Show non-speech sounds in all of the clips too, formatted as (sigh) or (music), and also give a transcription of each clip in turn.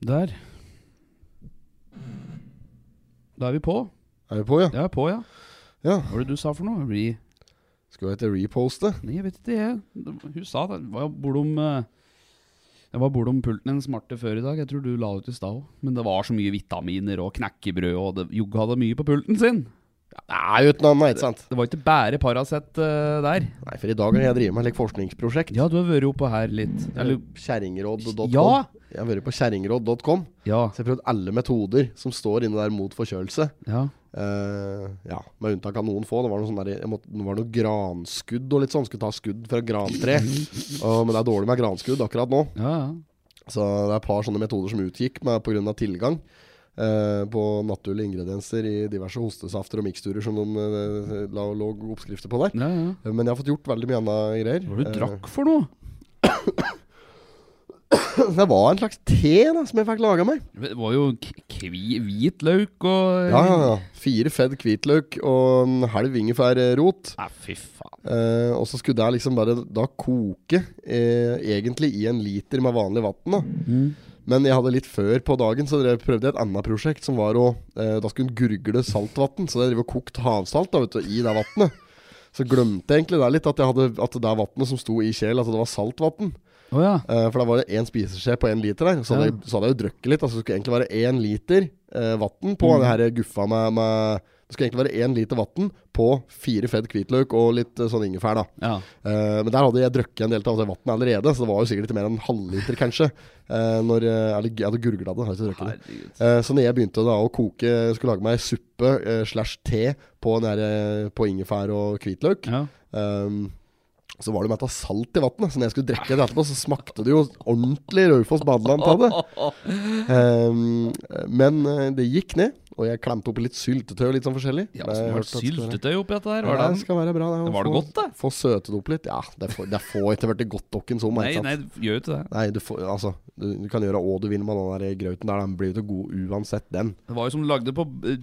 Der. Da er vi på. Er vi på, ja? Er på, ja. Ja. Hva var det du sa for noe? Re... Skal vi hete reposte? Nei, jeg vet ikke, jeg. Hun sa det. Var bortom om Jeg var bortom pulten hennes smarte før i dag. Jeg tror du la ut i stad òg. Men det var så mye vitaminer og knekkebrød, og det, Jogge hadde mye på pulten sin. Jo uten annet, ikke sant? Det var ikke bare Paracet uh, der. Nei, for i dag har jeg drevet med et forskningsprosjekt. Ja, du har vært oppe her litt. Eller Kjerringråd.com. Ja! Jeg har vært på kjerringråd.com. Ja. Så jeg har prøvd alle metoder som står inne der mot forkjølelse. ja. Uh, ja, Med unntak av noen få. Det var noe, sånn der, måtte, det var noe granskudd og litt sånn. Skulle ta skudd fra grantre. (laughs) uh, men det er dårlig med granskudd akkurat nå. Ja, ja. Så det er et par sånne metoder som utgikk pga. tilgang eh, på naturlige ingredienser i diverse hostesafter og miksturer som de eh, la lå oppskrifter på der. ja, ja. Men jeg har fått gjort veldig mye annet greier. Hva du Eh, drakk for noe? (coughs) det var en slags te da som jeg fikk laga meg. Det var jo hvitløk og Ja, ja, ja. Fire fedd hvitløk og en halv ingefærrot. Nei, fy faen. Eh, og så skulle jeg liksom bare da koke eh, egentlig i en liter med vanlig vann. Mm. Men jeg hadde litt før på dagen Så jeg prøvde jeg et annet prosjekt som var å eh, Da skulle en gurgle saltvann. Så jeg drev og kokt havsalt da, vet du, i det vannet. Så glemte jeg egentlig det litt, at, jeg hadde, at det vannet som sto i kjel, altså det var saltvann. Oh, ja. Eh, for da var det én spiseskje på én liter der. Så hadde, Ja. jeg, så hadde jeg jo drukket litt. Altså det skulle egentlig være én liter eh, vann på Mm. det her guffa med, med Det skulle egentlig være én liter vann på fire fedd hvitløk og litt eh, sånn ingefær. da ja. Uh, men der hadde jeg drukket en del av det vannet allerede, så det var jo sikkert litt mer enn en halvliter, kanskje. Uh, når, eller jeg hadde gurgla det. Hadde ikke det. Eh, så når jeg begynte da å koke Skulle lage meg suppe slash te på, der, på ingefær og hvitløk, Ja. um, så var det med at det salt i vannet. Så når jeg skulle drikke det etterpå, så smakte det jo ordentlig Raufoss badeland av det. (laughs) Ehm, men det gikk ned, og jeg klemte oppi litt syltetøy og litt sånn forskjellig. Ja, så var det være- syltetøy oppi dette her? Var det det, skal være bra. Det, var det godt, det? Få søtet det opp litt. Ja, det får, det får ikke vært godt noen som. Nei, ikke sant? nei, gjør jo ikke det. Nei, du, får, altså, du, du kan gjøre hva du vil med den der grauten der. Den blir jo ikke god uansett, den. Det var jo som lagde på eh,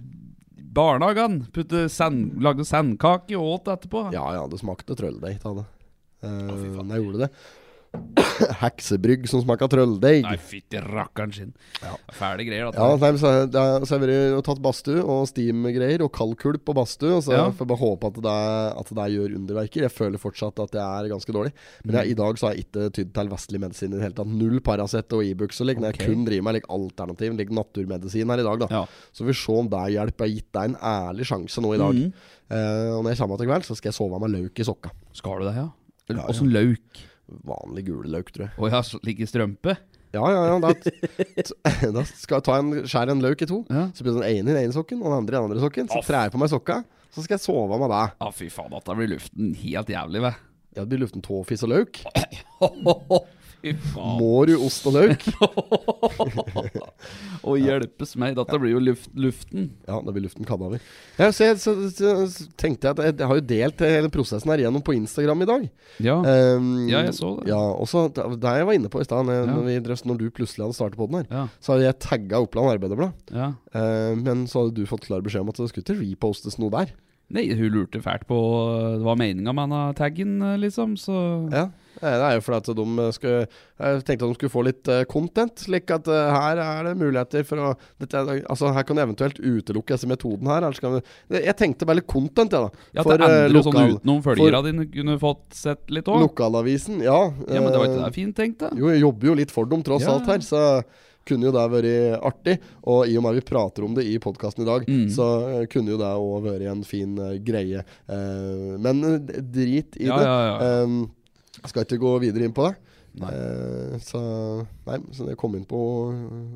barnehagen. Putte sand, lagde sandkake og åt etterpå. Ja ja, det smakte trølldeig av det. Uh, fy faen. jeg gjorde det. (coughs) Heksebrygg som smaker trølldeig. Nei, fytti rakkeren sin. Ja. Fæle greier, dette. Ja, nei, så, det er- så har jeg og tatt badstue og steam-greier og kaldkulp på badstue. Og så Ja. får jeg bare håpe at det, at det gjør underverker. Jeg føler fortsatt at jeg er ganske dårlig. Men jeg, i dag så har jeg ikke tydd til vestlig medisin i det hele tatt. Null Paracet og Ibux. E like, når jeg kun driver med like, alternativ like, naturmedisin her i dag. da Ja. Så vi får se om det hjelper. Jeg har gitt deg en ærlig sjanse nå i dag. Mm. Uh, og når jeg kommer til kveld, så skal jeg sove med løk i sokka. Skal du det, ja? Ja, ja. Løk? Vanlig gule løk, tror jeg. Å ja, så i strømpe? Ja, ja, ja. Da, (laughs) da skal jeg ta en, skjære en løk i to. Ja. Så blir den ene i den ene sokken og den andre i den andre sokken. Så trer jeg på meg sokka, så skal jeg sove med deg. Ja, fy faen, da blir luften helt jævlig, ve. Ja, det blir luften tåfis og løk. (laughs) Må du ost og løk? (laughs) og hjelpes meg, dette blir jo luft, luften. Ja, det blir luften kadaver. Ja, så, jeg, så, så, tenkte jeg at jeg, har jo delt hele prosessen her gjennom på Instagram i dag. Ja. Um, Ja, jeg så det. Ja, og så det det jeg var inne på i stad, når, Ja. når du plutselig hadde startet på den her, Ja. så hadde jeg tagga Oppland Arbeiderblad. ja. Uh, men så hadde du fått klar beskjed om at det skulle ikke repostes noe der. Nei, hun lurte fælt på hva var meninga med denne taggen, liksom, så Ja, eh, Det er jo fordi at de skulle tenkte at de skulle få litt eh, content. Slik at eh, her er det muligheter for å dette, Altså Her kan du eventuelt utelukke disse metoden her. Eller skal vi, jeg tenkte bare litt content, jeg, da. Ja, For, at det eh, sånn utenom følgere dine kunne fått sett litt òg. Lokalavisen, ja. Ja, men det var eh, ikke det fint tenkt, da? Jo, jeg jobber jo litt for dem tross Ja. alt her, så kunne jo det vært artig. Og i og med at vi prater om det i podkasten i dag, Mm. så eh, kunne jo det òg vært en fin eh, greie. Eh, men eh, drit i Ja, det. ja, ja. Um, skal ikke gå videre inn på det. Nei. Eh, så Nei, så når jeg kom inn på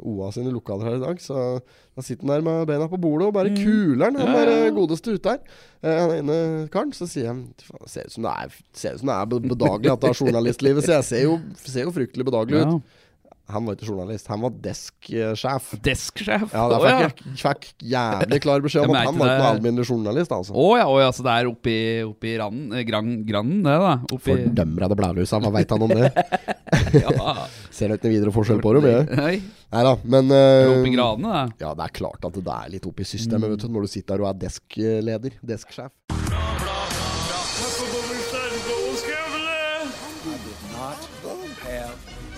OA sine lokaler her i dag, så da sitter han der med beina på bordet og bare Mm. kuler han, han Ja, ja, ja. godeste ute her. Eh, han ene karen. Så sier jeg "Faen, Ser ut som det er Ser ut som det er bedagelig at det er journalistlivet. Så jeg ser jo, ser jo fryktelig bedagelig ut. Ja. Han var ikke journalist, han var desksjef. Desksjef? Ja, ja. fikk jeg fikk jævlig klar beskjed om at han var ikke noen alminnelig journalist, altså. Å ja, oh, ja, så det er oppi, oppi randen, eh, gran, grannen, det, da? Oppi Fordømmer av det blælusa, hva veit han om det? (laughs) ja. Ser da ikke noe videre forskjell på dem, jeg. Nei, Nei da, men uh, det oppi granene, da. Ja, det er klart at det er litt oppi systemet, vet du, når du sitter der og er deskleder. Desksjef.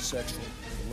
sexual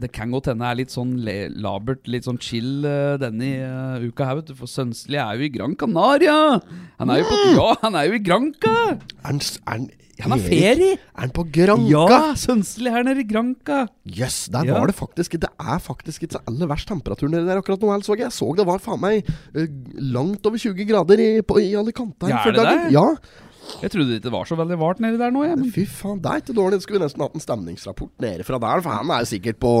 Det kan godt hende er litt sånn labert, litt sånn chill uh, denne uh, uka her, vet du. For Sønsli er jo i Gran Canaria! Han er jo på Ja, han er jo i Granca! Er han, er han, Han har ferie! Er han på Granca? Ja, Sønsli er nede i Granca. Jøss, der Ja. var det faktisk Det er faktisk ikke så aller verst temperatur nede der akkurat nå. Jeg så, jeg så det var faen meg eh, langt over 20 grader i, på, i Alicante her Ja, er det det? Ja, Jeg trodde det ikke var så veldig vart nedi der nå, jeg. Men fy faen, det er ikke dårlig. Skulle vi nesten hatt en stemningsrapport nede fra der. For han er sikkert på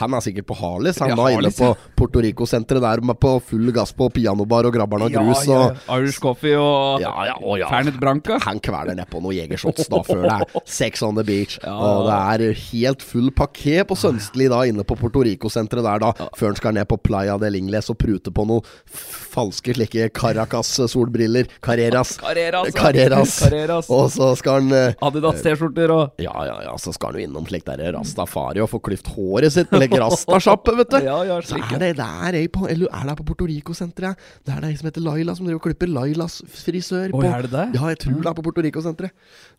Han er sikkert på Harlis. Han Ja, var inne på Porto Rico-senteret der med på full gass på pianobar og grabber'n og grus. ja, Og ja. Irish coffee og Ja, ja, å, ja. Fernet Branca. han kveler nedpå noen jegershots da før det er Sex on the beach. Ja. Og det er helt full pakké på Sønstli da inne på Porto Rico-senteret der, da. Før han skal ned på Playa del Ingles og prute på noen falske slike Caracas-solbriller. Carreras. Carreras. ja. Carreras. Carreras. Og så skal han eh, Adidas T-skjorter og ja, ja, ja, så skal han jo innom slik der Rastafari og få klyft håret sitt med like rastasjappe, vet du. (laughs) Ja, ja, så er det der ei på Eller er det på Puerto Rico-senteret? Det er ei som heter Laila, som driver og klipper Lailas frisør. Oi, på- er det det? Ja, jeg tror det er på Puerto Rico-senteret.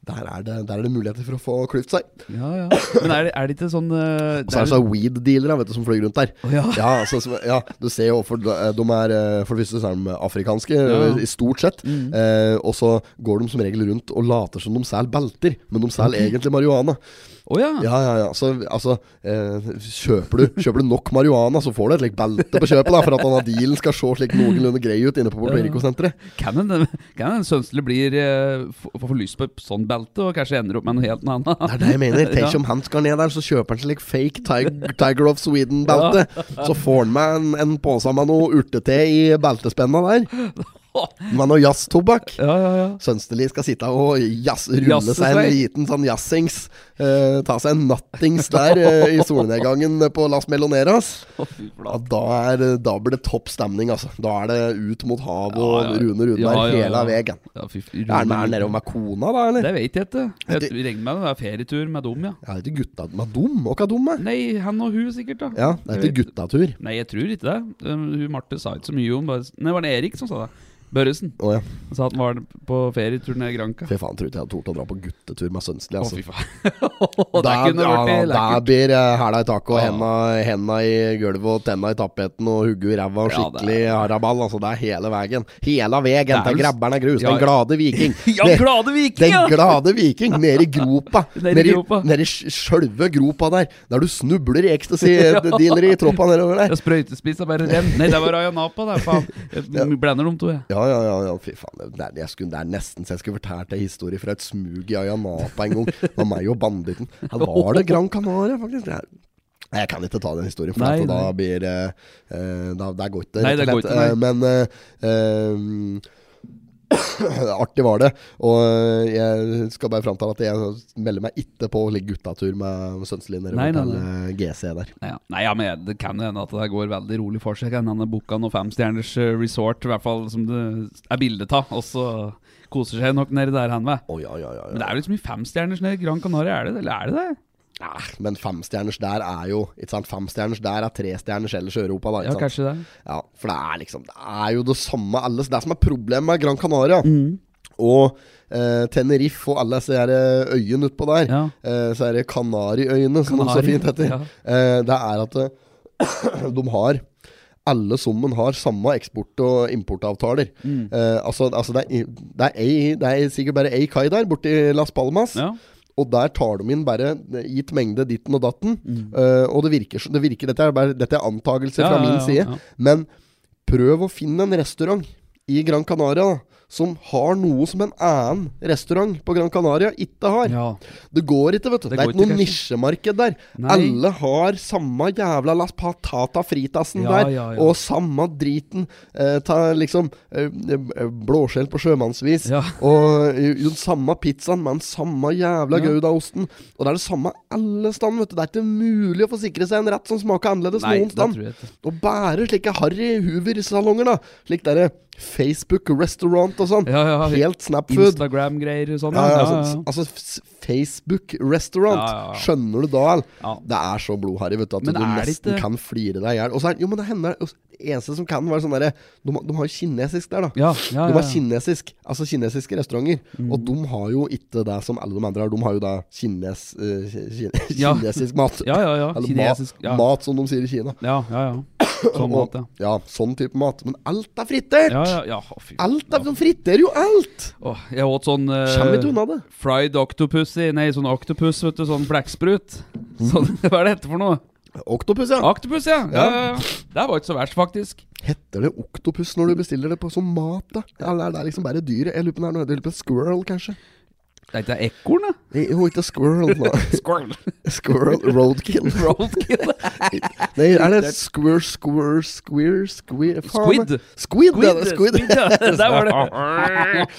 Der, er det- der er det muligheter for å få klyft seg. Ja, ja. Men er det, er det ikke sånn uh, Og så er det sånn weed-dealere vet du, som flyr rundt der. Oh, ja. altså, så, ja, du ser jo for, de er eh, For det første så er de afrikanske, Ja. i stort sett. Eh, og så går de som regel rundt og later som de selger belter, men de selger egentlig marihuana. Oh, ja. Ja, ja, ja. Så altså eh, kjøper, du, (laughs) kjøper du nok marihuana, så får du et slikt belte på kjøpet, da, for at denne dealen skal se slik noenlunde grei ut inne på Puerto. Rico-senteret. Kan en, kan en Sønsli blir eh, få lyst på et sånt belte, og kanskje ender opp med noe helt annet? Det er det jeg mener. (laughs) Tenk om han skal ned der, så kjøper han slik fake Tiger, Tiger of Sweden-belte. Så får han med en, en pose med noe urtete i beltespenna der. (laughs) (laughs) Med noe jazztobakk. Ja, ja, ja. Sønsterli skal sitte og jazz, rulle seg en liten sånn jazzings. eh, ta seg en nattings der eh, i solnedgangen på Las Meloneras. Ja, da, er, da blir det topp stemning, altså. Da er det ut mot havet og Ja, ja. Rune Rudberg hele veien. Ja, fy, Er han er nede med kona, da, eller? Det vet jeg ikke. Jeg Det- regner med det er ferietur med dem, ja. Ja, det er gutta med dem? Og hva er? Nei, han og hun sikkert, da. Ja, det er ikke guttatur. Nei, jeg tror ikke det. Um, Hun Marte sa ikke så mye om bare, Nei, var det Erik som sa det? Børresen. Oh, ja. Han sa at han var på ferietur ned i Granca. Fy faen, tror ikke jeg hadde tort å dra på guttetur med Sønstli, altså. (laughs) det Der, kunne ja, der blir uh, hæla i taket og Ja. henda, henda i gulvet og tenna i tapeten og hugget i ræva og Ja, skikkelig haraball. Altså, det er hele veien. Hele veien til grabberen er grus. Ja, Den glade viking. Ja, glade viking! (laughs) Den glade viking (laughs) nede i gropa. Nede i gropa. Nede i sjølve gropa der. Der du snubler i ecstasy-dealer i troppa nedover der. Ja, Sprøytespissa bare renner. Nei, det var Raya Napa, det. Blander de to, jeg. Ja, ja, ja, ja, fy faen. Det er, jeg skulle, det er nesten så jeg skulle fortalt en historie fra et smug i Ayanapa en gang. Det var meg og banditten. Her var det Gran Canaria, faktisk. Det er, jeg kan ikke ta den historien, for Nei, da blir eh, da, Det går ikke, Nei, rett og det slett. nei. Eh, Men uh, eh, (coughs) Artig var det. Og eh, jeg skal bare framtale at jeg melder meg ikke på guttatur med Sønselin nei, til eh, GC der. Nei, ja. Nei, ja, men det kan jo hende at det går veldig rolig for seg. Kan hende booka noe femstjerners eh, resort, i hvert fall som det er bilde av. Og så koser seg nok nedi der han med. Å ja, ja, ja, Men det er er jo så mye femstjerners nede i Gran Canaria, er det? Eller er det det? Ja, Men femstjerners der er jo Ikke sant, femstjerners der er trestjerners ellers i Europa, da. Ikke Ja, kanskje det. Ja, for det er liksom Det er jo det samme alles. Det som er problemet med Gran Canaria Mm. og eh, Tenerife og alle disse eh, øyene utpå der, Ja. eh, så er det Kanariøyene, som det så fint heter, ja. eh, det er at eh, (clears throat) de har alle sammen har samme eksport- og importavtaler. Mm. Eh, altså, altså det, er, det, er ei, det er sikkert bare ei kai der, borti Las Palmas. Ja. Og der tar de inn bare gitt mengde ditten og datten. Mm. Uh, og det virker, det virker Dette er bare Dette er antakelser Ja, fra ja, min ja, side. ja. Men prøv å finne en restaurant i Gran Canaria da, som har noe som en annen restaurant på Gran Canaria ikke har. ja. Det går ikke, vet du. Det Det, er ikke noe nisjemarked der. Nei. Alle har samme jævla Las Patata fritasen Ja, der, ja, og samme driten. Eh, ta liksom eh, eh, blåskjell på sjømannsvis. (laughs) Og eh, den samme pizzaen med den samme jævla goudaosten. Og det er det samme alle steder, vet du. Det er ikke mulig å få sikre seg en rett som smaker annerledes Nei, noen sted. Og bare slike Harry Hoover-salonger, da. Slik derre Facebook Restaurant restaurant og sånn. Helt snapfood. Instagram-greier og sånn. Altså, altså f- Facebook-restaurant. Ja, ja, ja. Skjønner du da? Det er så blodharry, vet du, at du nesten ikke- kan flire deg i hjel. Jo, men det hender eneste som kan var sånn derre de, de har kinesisk der, da. Ja, ja, De har kinesisk, altså kinesiske restauranter. Og de har jo ikke det som alle de andre har. De har jo da kines, eh, ki- Ja. (laughs) kinesisk mat. Ja, ja, ja. Eller Kinesisk. mat, mat, som de sier i Kina. ja, ja. ja. Sånn mat, ja. Ja, sånn type mat. Men alt er fritert! Ja, ja, ja. Fy. Alt er, De friterer jo alt! Åh, jeg åt sånn uh, fried octopus i Nei, sånn octopus, vet du. Sånn blekksprut. Sånn, (laughs) hva er det hette for noe? Oktopus, ja. Oktopus, ja. ja. Det var ikke så verst, faktisk. Heter det oktopus når du bestiller det på som mat, da? Eller er det liksom bare dyret? Jeg lurer på om det er på squirrel, kanskje? Det er ikke ekorn, da? Jo, ikke squirrel. Da. (laughs) Squirrel. Squirrel roadkill. (laughs) Roadkill. (laughs) Nei, er det squir, squir, squir, squir Squid. Squid. Squid, squid. ja. Der var det.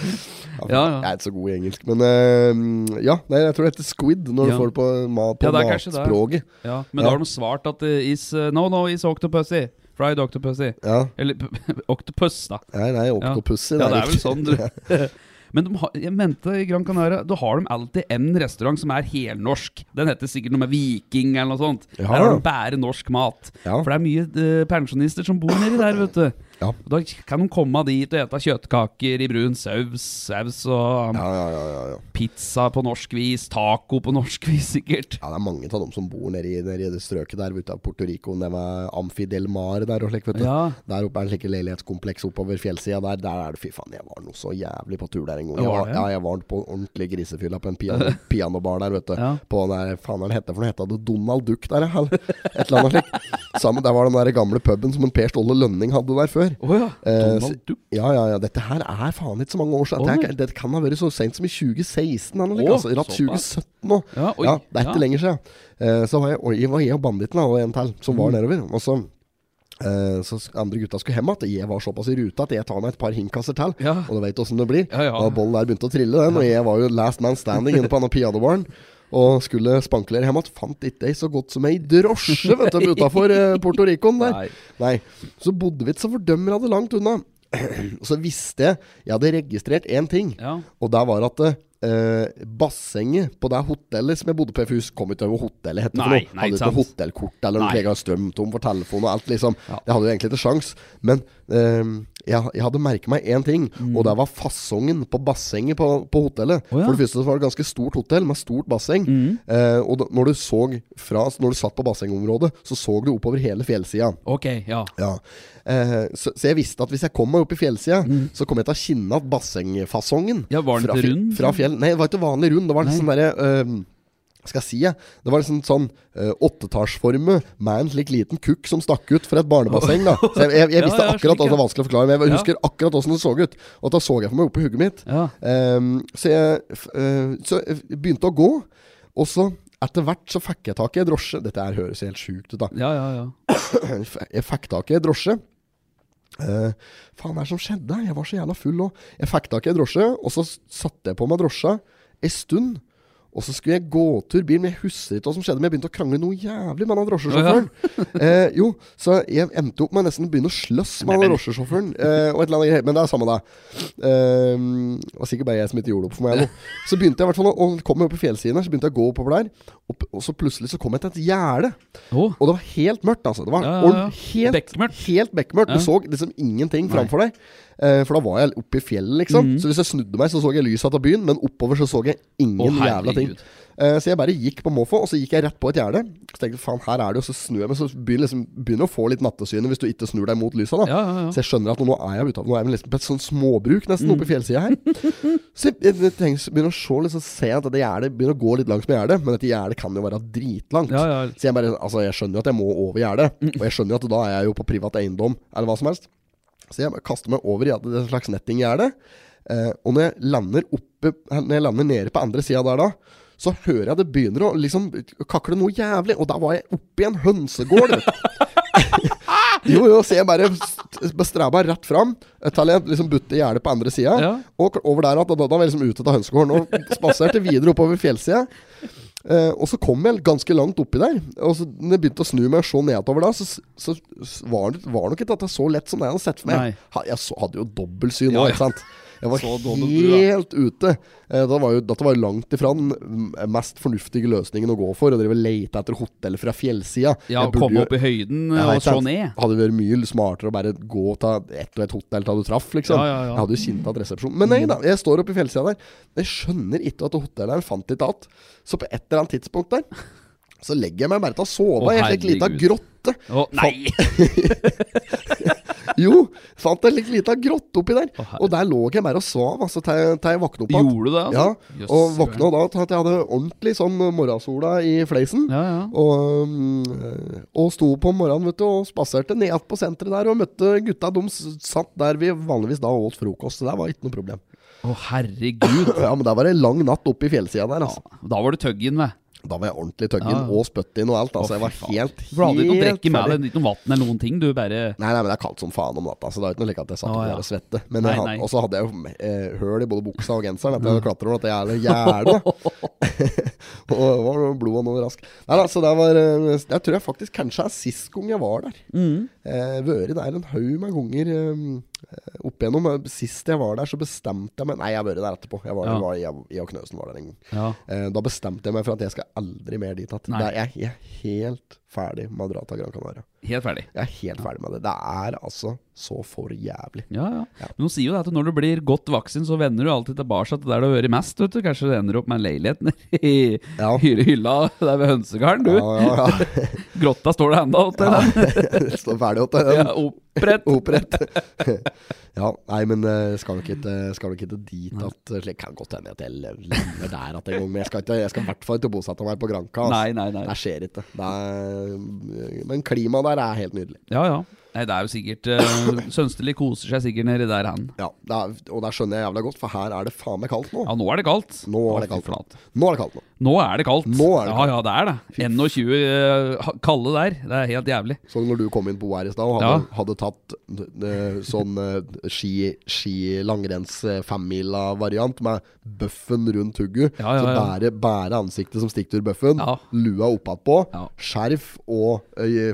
Ja, Ja. Jeg er ikke så god i engelsk, men uh, ja. Nei, jeg tror det heter squid når du får det på, ma på Ja, det det. matspråket. Ja, men da har de svart at uh, is uh, No, no, is octopussy. Fried octopussy. Ja. Eller (laughs) octopus, da. Nei, nei, octopussy. Ja, det er vel sånn du (laughs) (laughs) Men de har, jeg mente i Gran Canaria Da har de alltid en restaurant som er helnorsk. Den heter sikkert noe med Viking eller noe sånt. Ja. Der har de bare norsk mat. Ja. For det er mye uh, pensjonister som bor nedi der, vet du. Ja. Da kan de komme dit og ete kjøttkaker i brun saus, saus og Ja, ja, ja, ja, ja. pizza på norsk vis, taco på norsk (laughs) vis, sikkert. Ja, det er mange av dem som bor nede i, nede i det strøket der ute av Puerto Rico. Det var Amfi del Mar der og slik, vet du. Der oppe er det slike leilighetskompleks oppover fjellsida der. Der er det fy faen, jeg var noe så jævlig på tur der en gang. Ja, Jeg var ja, jeg var på ordentlig grisefylla på en piano, (laughs) pianobar der, vet du. På den der, faen hva heter hette for noe? heter det Donald Duck der, eller? (laughs) Et eller annet slikt. Der var den der gamle puben som en Per Ståle Lønning hadde der før. Å ja. Eh, Donald Duck. Ja, ja, ja. Dette her er faen ikke så mange år siden. Dette, nei. er- det kan ha vært så seint som i 2016. Eller, oh, altså, Ratt 2017 nå. Ja, oi, ja, det er ikke ja. lenger siden. Eh, så var jeg, og jeg var jeg og banditten og en til som Mm. var nedover. Og så eh, så andre gutta skulle hjem igjen. Jeg var såpass i rute at jeg tar meg et par hinkasser til. Ja. Og du veit åssen det blir. Ja, ja. Da bollen der begynte å trille, den. Og jeg var jo last man standing inne på denne pianobaren. (laughs) Og skulle spankulere hjem igjen. Fant ikke ei så godt som ei drosje vet du, utafor Porto Puerto Ricoen der. Nei. Nei. Så bodde vi ikke så fordømmende langt unna. (clears throat) Og så visste jeg Jeg hadde registrert én ting, Ja. og det var at Uh, bassenget på det hotellet som jeg bodde på i Fus, kom ikke over hotellet het. nei, Hadde ikke hotellkort eller noe jeg slik, strøm tom for telefon og alt, liksom. Ja. Jeg hadde jo egentlig ikke sjans Men eh, jeg, jeg hadde merket meg én ting, og det var fasongen på bassenget på, på hotellet. Oh, ja. For det første var det et ganske stort hotell med stort basseng. Mm. Eh, og da, når du så fra Når du satt på bassengområdet, så så du oppover hele fjellsida. Ok, ja. Ja. Eh, så, så jeg visste at hvis jeg kom meg opp i fjellsida, så kom jeg til å kjenne at bassengfasongen Mm. Ja, var den fra, rund? Fra fjell Nei, det var ikke vanlig rund. Det var litt sånn derre eh, skal jeg si jeg? Det var liksom sånn uh, åttetallsforme med en slik liten kukk som stakk ut fra et barnebasseng. da Så jeg, jeg, jeg (laughs) visste ja, akkurat at det ja. var vanskelig å forklare, men jeg Ja. husker akkurat åssen det så ut. Og da så jeg for meg oppi hugget mitt. Ja. Um, så, jeg, eh, så jeg begynte å gå, og så etter hvert så fikk jeg tak i ei drosje. Dette her høres helt sjukt ut, da. Ja, ja, ja. Jeg fikk tak i ei drosje. Uh, faen, hva er det som skjedde? Jeg var så jævla full òg. Jeg fikk tak i ei drosje, og så satte jeg på meg drosja ei stund. Og så skulle jeg gå tur bilen, men jeg husker ikke hva som skjedde. Men jeg begynte å krangle noe jævlig med den drosjesjåføren. (laughs) eh, jo, så jeg endte opp med nesten å begynne å slåss med den drosjesjåføren. Eh, og et eller annet greier. Men det er samme det. Eh, det var sikkert bare jeg som ikke gjorde det opp for meg. Nå. Så begynte jeg i hvert fall å komme opp i fjellsiden her, så begynte jeg å gå oppover der. Og, og så plutselig så kom jeg til et gjerde. Og det var helt mørkt, altså. Det var Ja, helt, Bekmørkt. helt bekmørkt. Du så liksom ingenting framfor deg. Eh, for da var jeg oppe i fjellet, liksom. Mm. Så hvis jeg snudde meg, så så jeg lyset av byen, men oppover så så jeg ingen oh, jævla ting. Eh, så jeg bare gikk på måfå, og så gikk jeg rett på et gjerde. Så tenkte jeg faen, her er det jo, så snur jeg meg, så begynner liksom, begynner å få litt nattesyne hvis du ikke snur deg mot lysa, da. Ja, ja, ja. Så jeg skjønner at nå er jeg utafor. Nå er jeg liksom på et sånn småbruk nesten Mm. oppe i fjellsida her. (laughs) så jeg, jeg, tenker, så begynner å se liksom, se at dette gjerdet begynner å gå litt langs med gjerdet, men dette gjerdet kan jo være dritlangt. Så jeg bare, altså jeg skjønner jo at jeg må over gjerdet, og jeg skjønner jo at da er jeg jo på privat eiendom, eller hva som helst. Så jeg bare kaster meg over i et slags nettinggjerde. Eh, og når jeg lander oppe Når jeg lander nede på andre sida der da, så hører jeg det begynner å liksom kakle noe jævlig. Og da var jeg oppe i en hønsegård. (laughs) jo, jo, så jeg bare st- bestreba rett fram til jeg liksom butte gjerdet på andre sida. Ja. Og over der at da, da var jeg liksom ute av hønsegården og spaserte videre oppover fjellsida. Eh, og så kom jeg ganske langt oppi der. Og så når jeg begynte å snu meg og se nedover da, så, så, så var det var nok ikke at det så lett som det jeg hadde sett for meg. Ha, jeg så, hadde jo dobbeltsyn Ja, ja. ikke sant. Jeg var helt ute. Eh, det var jo, dette var langt ifra den mest fornuftige løsningen å gå for. Å drive lete etter hotell fra fjellsida. Ja, komme opp i høyden og slå ned. Hadde vært mye smartere å bare gå til ett og ett hotell til du traff, liksom. Ja, ja, ja. Jeg hadde jo kjent at resepsjonen Men nei da, jeg står oppe i fjellsida der. Jeg skjønner ikke at hotellet her fant ikke att. Så på et eller annet tidspunkt der så legger jeg meg bare til å sove Å, i en slik lita grotte. Å, nei! (laughs) (laughs) (laughs) Jo, fant en litt lita grotte oppi der. Å, og der lå jeg bare og sov altså, til jeg- våkna opp igjen. Gjorde du det? Altså? Ja, Jøss, og våkna da til at jeg hadde ordentlig sånn morgensola i fleisen. Ja, ja. Og, mm, og sto på morgenen vet du, og spaserte ned på senteret der og møtte gutta. De satt der vi vanligvis da åt frokost. Så det var ikke noe problem. Å, herregud. (laughs) Ja, Men der var det en lang natt oppe i fjellsida der. Altså. Da var du tøggen, ved. Da var jeg ordentlig tøggen Ja. og inn og alt. Altså. Jeg var helt, helt, ferdig du hadde ikke noe drikke med deg, ikke noe vann eller noen ting. Du bare Nei, nei, men det er kaldt som faen om natta, så det er ikke noe like at jeg satt ah, ja. der og svette. Men Nei, jeg nei. Og så hadde jeg jo eh, høl i både buksa og genseren etter jeg hadde klatra over dette gjerdet. (laughs) (laughs) og det var blodet blod og noe rask. Nei da, så det var eh, Jeg tror jeg faktisk kanskje er sist gang jeg var der. mm. Eh, vært der en haug med ganger eh, opp igjennom. Sist jeg var der, så bestemte jeg meg Nei, jeg har vært der etterpå. Jeg var, Ja. var, jeg, jeg og Knøsen var der en gang. Ja. Eh, da bestemte jeg meg for at jeg skal aldri mer dit. At jeg er helt ferdig med å dra til Gran Canaria. Helt ferdig. Jeg er helt ferdig med det. Det er altså så for jævlig. Ja, ja. Ja. Men de sier jo at når du blir godt voksen, så vender du alltid tilbake til der du har vært mest. vet du Kanskje du ender opp med en leilighet nede i Ja. hylla der ved hønsegarden, du. Ja, ja, ja. (laughs) Grotta står det ennå til den. Det står ferdig til den. Ja, opprett. (laughs) Opprett. (laughs) ja, nei, men eh, skal nok ikke, skal nok ikke dit at Det kan godt hende at jeg lever der at en gang, men jeg skal, ikke, jeg skal i hvert fall ikke bosette meg på Granca. Altså. Nei, nei, nei. Det skjer ikke. Det er, men klimaet der er helt nydelig. Ja, ja. Nei, det er jo sikkert uh, Sønsteli koser seg sikkert nedi der, han. Ja, det er, Og der skjønner jeg jævla godt, for her er det faen meg kaldt nå. Ja, nå er det kaldt. Nå er det kaldt. flate. Nå er det kaldt nå. Nå er det kaldt. Nå er det kaldt. ja, ja, det er det. 21 uh, kalde der. Det er helt jævlig. Så når du kom inn på her i stad og hadde, Ja. hadde tatt uh, sånn uh, ski, ski langrenns eh, femmila-variant med bøffen rundt hugget, Ja, ja, så bære, bære ansiktet som stikker ur bøffen, lua oppatpå, Ja. skjerf og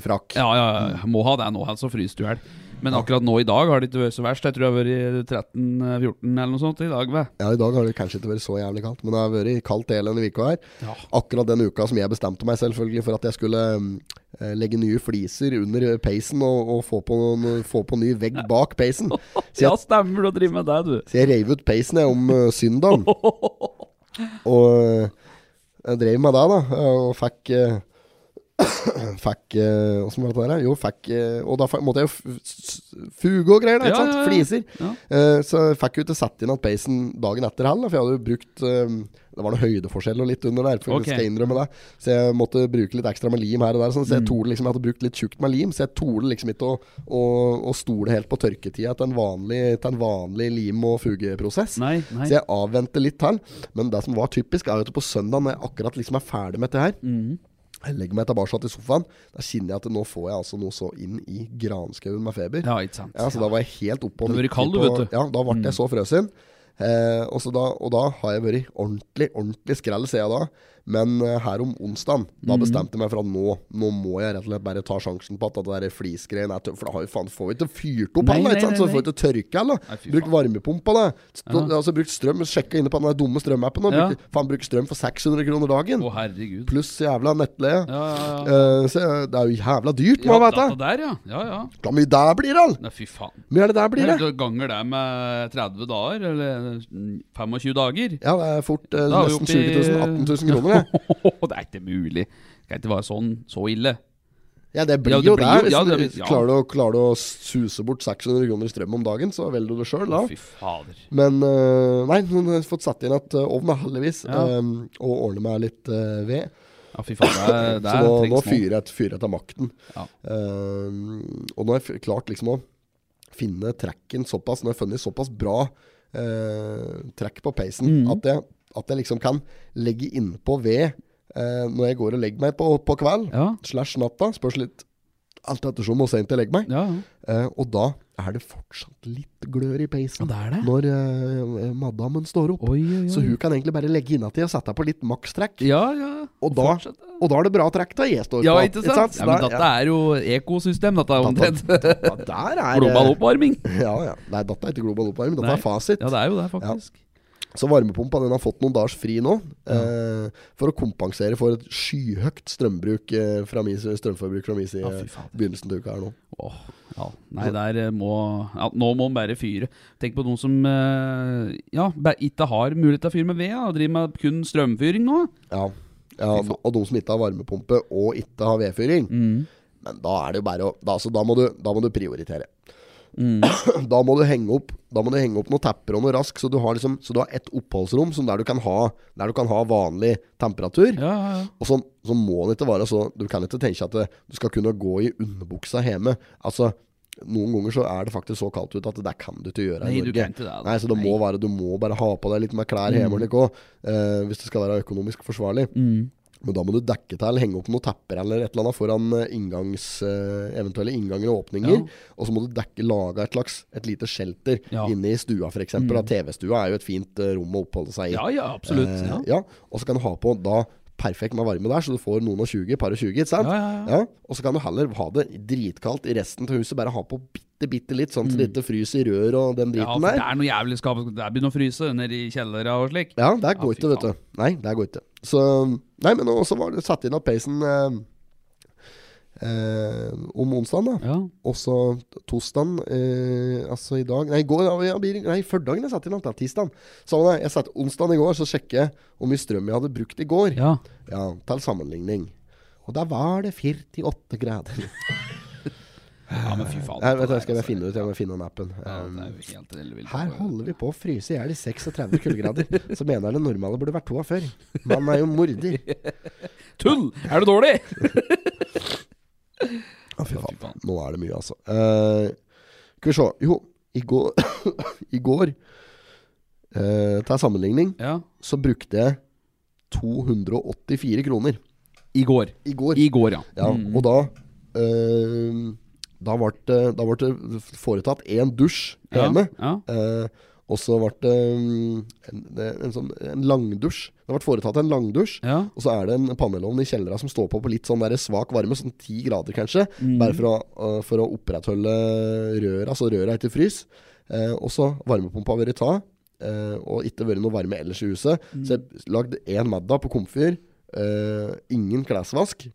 frakk. Ja, ja, ja. Må ha det nå, altså. så fryser du i hjel. Men akkurat nå i dag har det ikke vært så verst. Jeg tror det har vært 13-14 eller noe sånt i dag. Ved. Ja, I dag har det kanskje ikke vært så jævlig kaldt, men det har vært kaldt hele denne uka her. Ja. Akkurat den uka som jeg bestemte meg selvfølgelig for at jeg skulle eh, legge nye fliser under peisen og, og få, på noen, få på ny vegg bak peisen. (laughs) Så Ja, stemmer du å drive med det, du. så jeg reiv ut peisen jeg om uh, søndagen. (laughs) Og eh, jeg drev med det, da, og fikk eh, Fikk uh, Åssen var dette her? Jo, fikk eh, Og da måtte jeg jo fuge og greier, da, ikke sant? Fliser. Eh, så fikk jo ikke satt inn at peisen dagen etter heller, for jeg hadde jo brukt uh, Det var noe høydeforskjell og litt under der, for okay. skal innrømme det. Så jeg måtte bruke litt ekstra med lim her og der. Sånn, så Mm. jeg torde liksom Jeg hadde brukt litt tjukt med lim, så jeg torde liksom ikke å, å, å stole helt på tørketida til en vanlig, til en vanlig lim- og fugeprosess. Nei, nei. Så jeg avventer litt til. Men det som var typisk, er jo at på søndag, når jeg akkurat liksom er ferdig med dette her Mhm. Jeg legger meg tilbake i sofaen. Da kjenner jeg at nå får jeg altså noe så inn i granskauen med feber. Ja, ikke sant. Ja, så da var jeg helt oppå... og Du har vært kald, du, vet du. Mm. Ja, da ble jeg så frøsen. Eh, og, så da, og da har jeg vært ordentlig, ordentlig skrell, ser jeg da. Men eh, her om onsdagen, da Mm. bestemte jeg meg for at nå, nå må jeg rett og slett bare ta sjansen på at det der flisgreien er tøft. For da har vi faen, får vi ikke fyrt opp ikke sant? Så får vi ikke tørke fy Bruk varmepumpa, da. Ja. Altså brukt strøm, sjekka inne på den der dumme strømappen. Ja. bruk, faen, bruk strøm for 600 kroner dagen. Å, herregud. Pluss jævla nettleie. Ja, ja, ja. Eh, så det er jo jævla dyrt, må Ja, vite. der, ja. Ja, ja. Hvor mye det blir, det, Nei, fy faen. Hvor mye er det der blir, det? Du ganger det med 30 dager, eller 25 dager. Ja, det er fort eh, nesten 20 000, 18 000 kroner, det. (laughs) det er ikke mulig. Det kan ikke være sånn så ille. Ja, det blir Ja, det jo blir det. jo- ja, det ja. klarer, du, klarer du å suse bort 600 kroner i strøm om dagen, så velger du det sjøl, da. Fy fader. Men uh, nei, nå har fått satt inn et uh, ovn, heldigvis, eh, og ordne meg litt uh, ved. Ja, fy faen. Det, (laughs) det så nå, nå fyrer jeg, fyr etter makten. Ja. Eh, og nå har jeg klart liksom å finne trekken såpass Nå har jeg funnet såpass bra uh, trekk på peisen mm. at, jeg, at jeg liksom kan legge innpå ved eh, når jeg går og legger meg på, på kveld Ja, slash natta. Spørs litt alt ettersom hvor sent jeg legger meg. ja. ja. Eh, og da er det fortsatt litt glør i peisen Ja, det det. når eh, madammen står opp. Oi, oi, oi. Så hun kan egentlig bare legge innati og sette på litt makstrekk. Ja, ja. Og da, og da er det bra trekk da jeg står Ja, på. ikke sant? Så Ja, men dette er jo ekosystem, dette er omtrent. (laughs) Global oppvarming. (laughs) Ja, ja. Nei, dette er ikke global oppvarming. Dette er fasit. Ja, det er jo det, faktisk. Så varmepumpa den har fått noen dagers fri nå. Eh, for å kompensere for et skyhøyt strømbruk eh, fra min, strømforbruk fra min side Ja, begynnelsen til uka her nå. Åh, ja. Nei, der eh, må ja, Nå må man bare fyre. Tenk på noen som eh, ja, ikke har mulighet til å fyre med ved, ja, og driver med kun strømfyring nå. Ja. ja og de som ikke har varmepumpe og ikke har vedfyring. Mm. Men da er det jo bare å da, altså, da, må du, da må du prioritere. Mm. Da må du henge opp Da må du henge opp noen tepper og noe rask, så du har liksom Så du har et oppholdsrom som der du kan ha Der du kan ha vanlig temperatur. Ja, ja, ja. Og så, så må det ikke være så Du kan ikke tenke at det, du skal kunne gå i underbuksa hjemme. Altså noen ganger så er det faktisk så kaldt ute at det kan du ikke gjøre Nei, i du Norge. kan ikke det. Nei, så det må. Mm. være, du må bare ha på deg litt mer klær hjemme mm. like også, uh, hvis det skal være økonomisk forsvarlig. Mm. Men da må du dekke til, henge opp noen tepper eller et eller annet foran eh, inngangs, eh, eventuelle innganger og åpninger. Ja. Og så må du dekke, lage et slags et lite shelter Ja. Mm. inne i stua f.eks. eksempel TV-stua er jo et fint eh, rom å oppholde seg i. Ja, ja, absolutt. Eh, Ja. Og så kan du ha på da perfekt med varme der, så du får noen og 20, par og 20, ikke sant? Ja, ja, ja. Og så kan du heller ha det dritkaldt i resten av huset, bare ha på bitte, bitte litt, sånn at det ikke fryser i rør og den driten Ja, der. det er noe jævlig skap Det begynner å fryse nede i kjellera og slik. Ja, det går ikke, vet du. Nei, det går ikke. Så Nei, men også var det satt inn av peisen eh, eh, om onsdagen, da. Ja. Og så tosdagen, eh, altså i dag Nei, i går, ja, nei førdagen jeg satt inn da. Tirsdagen. Så jeg satt onsdagen i går, så sjekker jeg hvor mye strøm jeg hadde brukt i går. ja. Ja, til sammenligning. Og da var det 48 grader. (laughs) Ja, men fy faen. Jeg, vet, jeg skal der, bare finne ut Jeg må finne den appen. Ja, Um, helt her holder vi på å fryse i hjel i 36 kuldegrader. (laughs) Så mener jeg det normale burde vært to av før. Mannen er jo morder. (laughs) Tull! Er du dårlig? (laughs) Å, fy Ja, faen. Nå er det mye, altså. Eh, skal vi se. Jo, i går (coughs) I går, uh, til sammenligning, Ja. så brukte jeg 284 kroner. I går. I går. I går, ja. Ja, Mm. og da eh, Da ble det, da ble det foretatt én dusj hjemme. Ja. Eh, og så ble det mm, en, en, sånn, en langdusj. Det ble foretatt en langdusj. ja. Og så er det en pannelovn i kjellera som står på på litt sånn der svak varme, sånn ti grader kanskje. Mm. Bare for å, øh, for å opprettholde røra, så røra ikke frys. Eh, og så varmepumpa har vært ta, eh, og ikke vært noe varme ellers i huset. Mm. Så jeg lagde én middag på komfyr. Eh, ingen klesvask.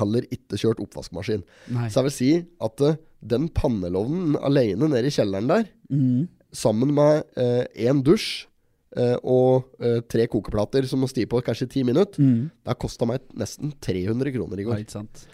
Heller ikke kjørt oppvaskmaskin. Nei. Så jeg vil si at uh, den pannelovnen alene nede i kjelleren der, Mm. sammen med én dusj eh, og eh, tre kokeplater som må stige på kanskje ti minutter, Mm. det har kosta meg nesten 300 kroner i går. Ja. sant.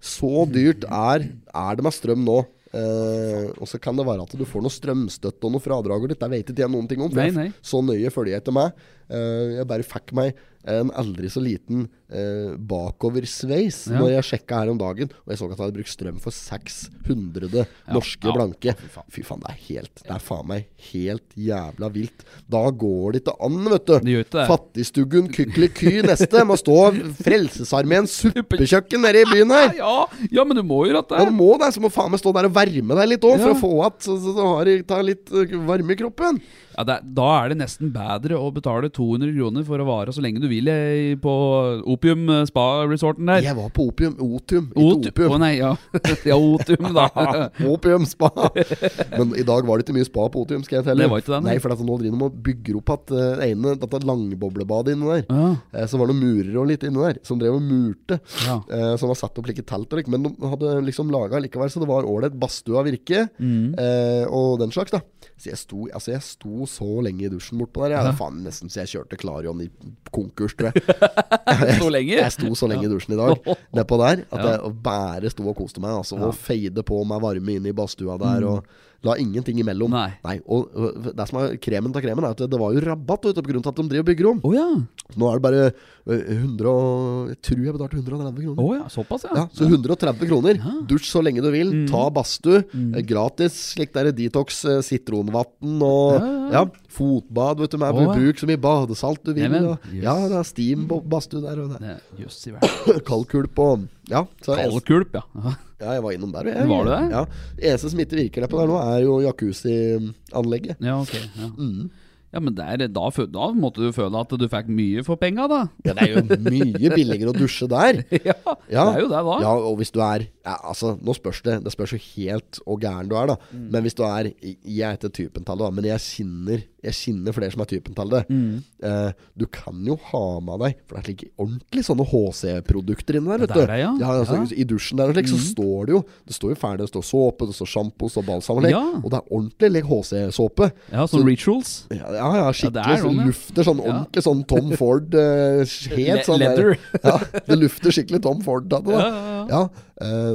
Så dyrt er, er det med strøm nå. Eh, og så kan det være at du får noe strømstøtte og noe fradrag og litt. Vet ikke jeg noen ting om. For Nei, nei. Så nøye følger jeg etter med. Eh, jeg bare fikk meg en aldri så liten eh, bakoversveis Ja. når jeg sjekka her om dagen, og jeg så at jeg hadde brukt strøm for 600 norske ja. blanke. Fy faen. Fy faen, det er helt Det er faen meg helt jævla vilt. Da går det ikke an, vet du. Fattigstuggen Kykeliky neste må stå Frelsesarmeens suppekjøkken nede i byen her. (laughs) Ja, ja, men du må jo dette. Ja, du må det, så må faen meg stå der og varme deg litt òg, for å få at så, så, så har du litt øh, varme i kroppen. Ja, det, da er det nesten bedre å betale 200 kroner for å vare så lenge du vil på Opium eh, spa-resorten der. Jeg var på opium. Otium, Ot- ikke opium. Å nei, ja. (laughs) ja, Otium, da. (laughs) opium spa. Men i dag var det ikke mye spa på Otium, skal jeg telle. Det var ikke den, nei. for at nå driver de og bygger opp at uh, ene, dette langboblebadet inne der. Ja. Uh, så var det noen murer og litt inne der, som drev og murte. Ja. Uh, som var satt opp like telt og lik, men de hadde liksom laga likevel så det var ålreit badstue av virke. Mm. Og den slags, da. Så jeg sto, altså jeg sto så lenge i dusjen bortpå der. Jeg, er faen nesten så jeg kjørte Klarion i konkurs, tror jeg. (laughs) Så lenge? Jeg sto så lenge i dusjen i dag (laughs) nedpå der at Ja. jeg bare sto og koste meg. Altså, Og feide på meg varme inn i badstua der. Og la ingenting imellom. Nei. og, og det som er kremen av kremen, er at det, var jo rabatt vet på grunn av at de driver og bygger om. Oh, ja. Nå er det bare øh, 100 og, Jeg tror jeg betalte 130 kroner. Oh, ja, såpass, ja. Ja, så 130 kroner. Dusj så lenge du vil. Mm. Ta badstue. Mm. Gratis. Slik der detox, sitronvann og ja. Fotbad. Vet du, med oh. Bruk så mye badesalt du vil. Neimen, og. Ja, det er steam på badstue der. Og det er kaldkulp og Ja, Kaldkulp, ja. ja, jeg var innom der. Jeg, Var du det? Ja. Eneste som ikke virker der på der nå, er jo jacuzzi-anlegget. Ja, ok. Ja, Mm. ja men der, da, da måtte du føle at du fikk mye for penga, da. Ja, det er jo mye billigere å dusje der. (laughs) ja, Ja. det er jo det, da. Ja, og hvis du er ja, Altså, nå spørs det. Det spørs jo helt hvor gæren du er, da. Mm. Men hvis du er Jeg er ikke typen til det, men jeg kjenner Jeg kjenner flere som er typen til det. Mm. Eh, du kan jo ha med deg For det er slik ordentlig sånne HC-produkter inni der, vet Ja, ja. altså, Ja. Mm. I dusjen der og slik, så står det jo Det står jo ferdig, det står såpe, det står sjampo, det står balsam og slik. Ja. Og det er ordentlig like, HC-såpe. Ja, sånn rituals. Ja, ja, skikkelig. det sånn, lufter sånn ordentlig sånn Tom (laughs) Ford eh, Le- sånn der- leather. Ja, det lufter skikkelig Tom Ford av det. Ja,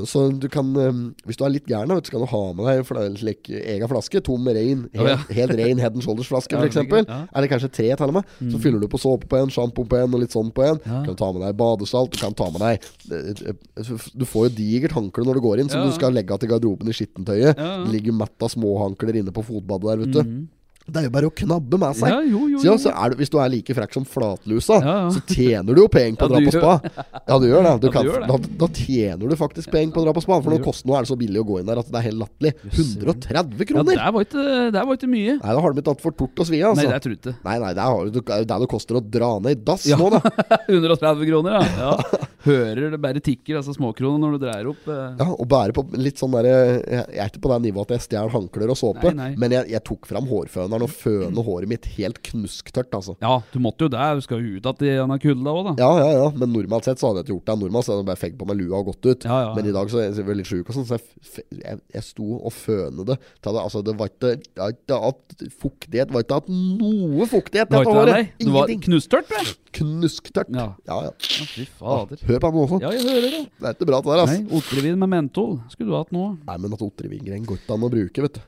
så du kan eh, Hvis du er litt gæren, så kan du ha med deg en slik egen flaske. Tom rein. Ja, Helt, helt rein Head and Shoulders-flaske, f.eks. ja. Mm. Eller kanskje tre, til og med. Så fyller du på såpe på en, sjampo på en, og litt sånn på en. Ja. Kan du ta med deg badesalt. Du kan ta med deg eh, Du får jo digert håndkle når du går inn, som du skal legge til garderoben i skittentøyet. Det ligger matt av småhankler inne på fotbadet der, vet du. Mhm. Det er jo bare å knabbe med seg. Ja, jo, jo, Så, ja, jo. så du, hvis du er like frekk som flatlusa, Ja, ja. så tjener du jo penger på Ja, å dra på spa. Ja, du gjør det. Du Ja, du kan, det. Da, da tjener du faktisk penger på å dra på spa. For nå, koster, nå er det så billig å gå inn der at det er helt latterlig. 130 Ja, kroner! der var ikke, var ikke mye. Nei, da har de ikke tatt for tort å svi, altså. Nei, det tror jeg ikke. Nei, nei, det er jo det det det koster å dra ned i dass Ja. nå, da. (laughs) 130 kroner, ja. (laughs) ja. Hører det bare tikker, altså småkroner, når du dreier opp. eh. Ja, Og bære på litt sånn derre Jeg er ikke på det nivået at jeg stjeler håndklær og såpe, Nei, nei. men jeg, jeg tok fram hårføneren og føner håret mitt helt knusktørt, altså. Ja, du måtte jo det. Du skal jo ut igjen i denne kulda òg, da. Ja, ja, ja, men normalt sett så hadde jeg ikke gjort det. Normalt så hadde jeg bare fegd på meg lua og gått ut. Ja, ja, Men i dag så er jeg litt sjuk, og sånn, så jeg, jeg, jeg sto og føne det. det. Altså, det var ikke ikke hatt fuktighet. Det var ikke hatt noe fuktighet Det dette det, året. Det var knustørt, vel? Knusktørt. Ja. Ja, ja. Ja, fy fader. På han også. Ja, jeg hører det. Det er ikke bra, det der, altså. Nei, Otrivin med mentol skulle du hatt nå. Nei, men at Otrevingren går ikke an å bruke, vet du.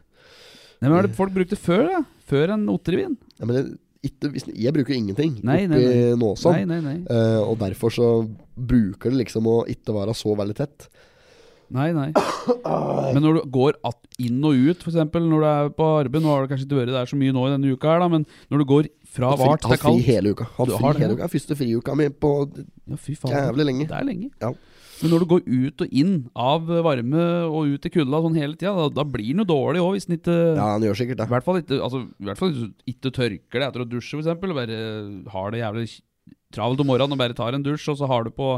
Nei, men Hva er det folk brukte før, da? Før en ottervin? Ja, men jeg, ikke, jeg bruker jo ingenting Nei, oppi nei, nei. nåsa. Nei. Eh, og derfor så bruker det liksom å ikke være så veldig tett. Nei, nei. Men når du går inn og ut, f.eks. når du er på arbeid Nå har du kanskje ikke vært der så mye nå i denne uka, her da men når du går fra vart til hatt fri kaldt hele uka. Hatt Du fri har det, hele uka. Første friuka mi på Ja, fy faen. jævlig lenge. Det er lenge. Ja. Men når du går ut og inn av varme og ut i kulda sånn hele tida, da, da blir den jo dårlig òg, hvis den ikke Ja, den gjør sikkert I hvert fall ikke altså, i hvert fall ikke tørker det etter å dusje, f.eks. Og bare har det jævlig travelt om morgenen og bare tar en dusj, og så har du på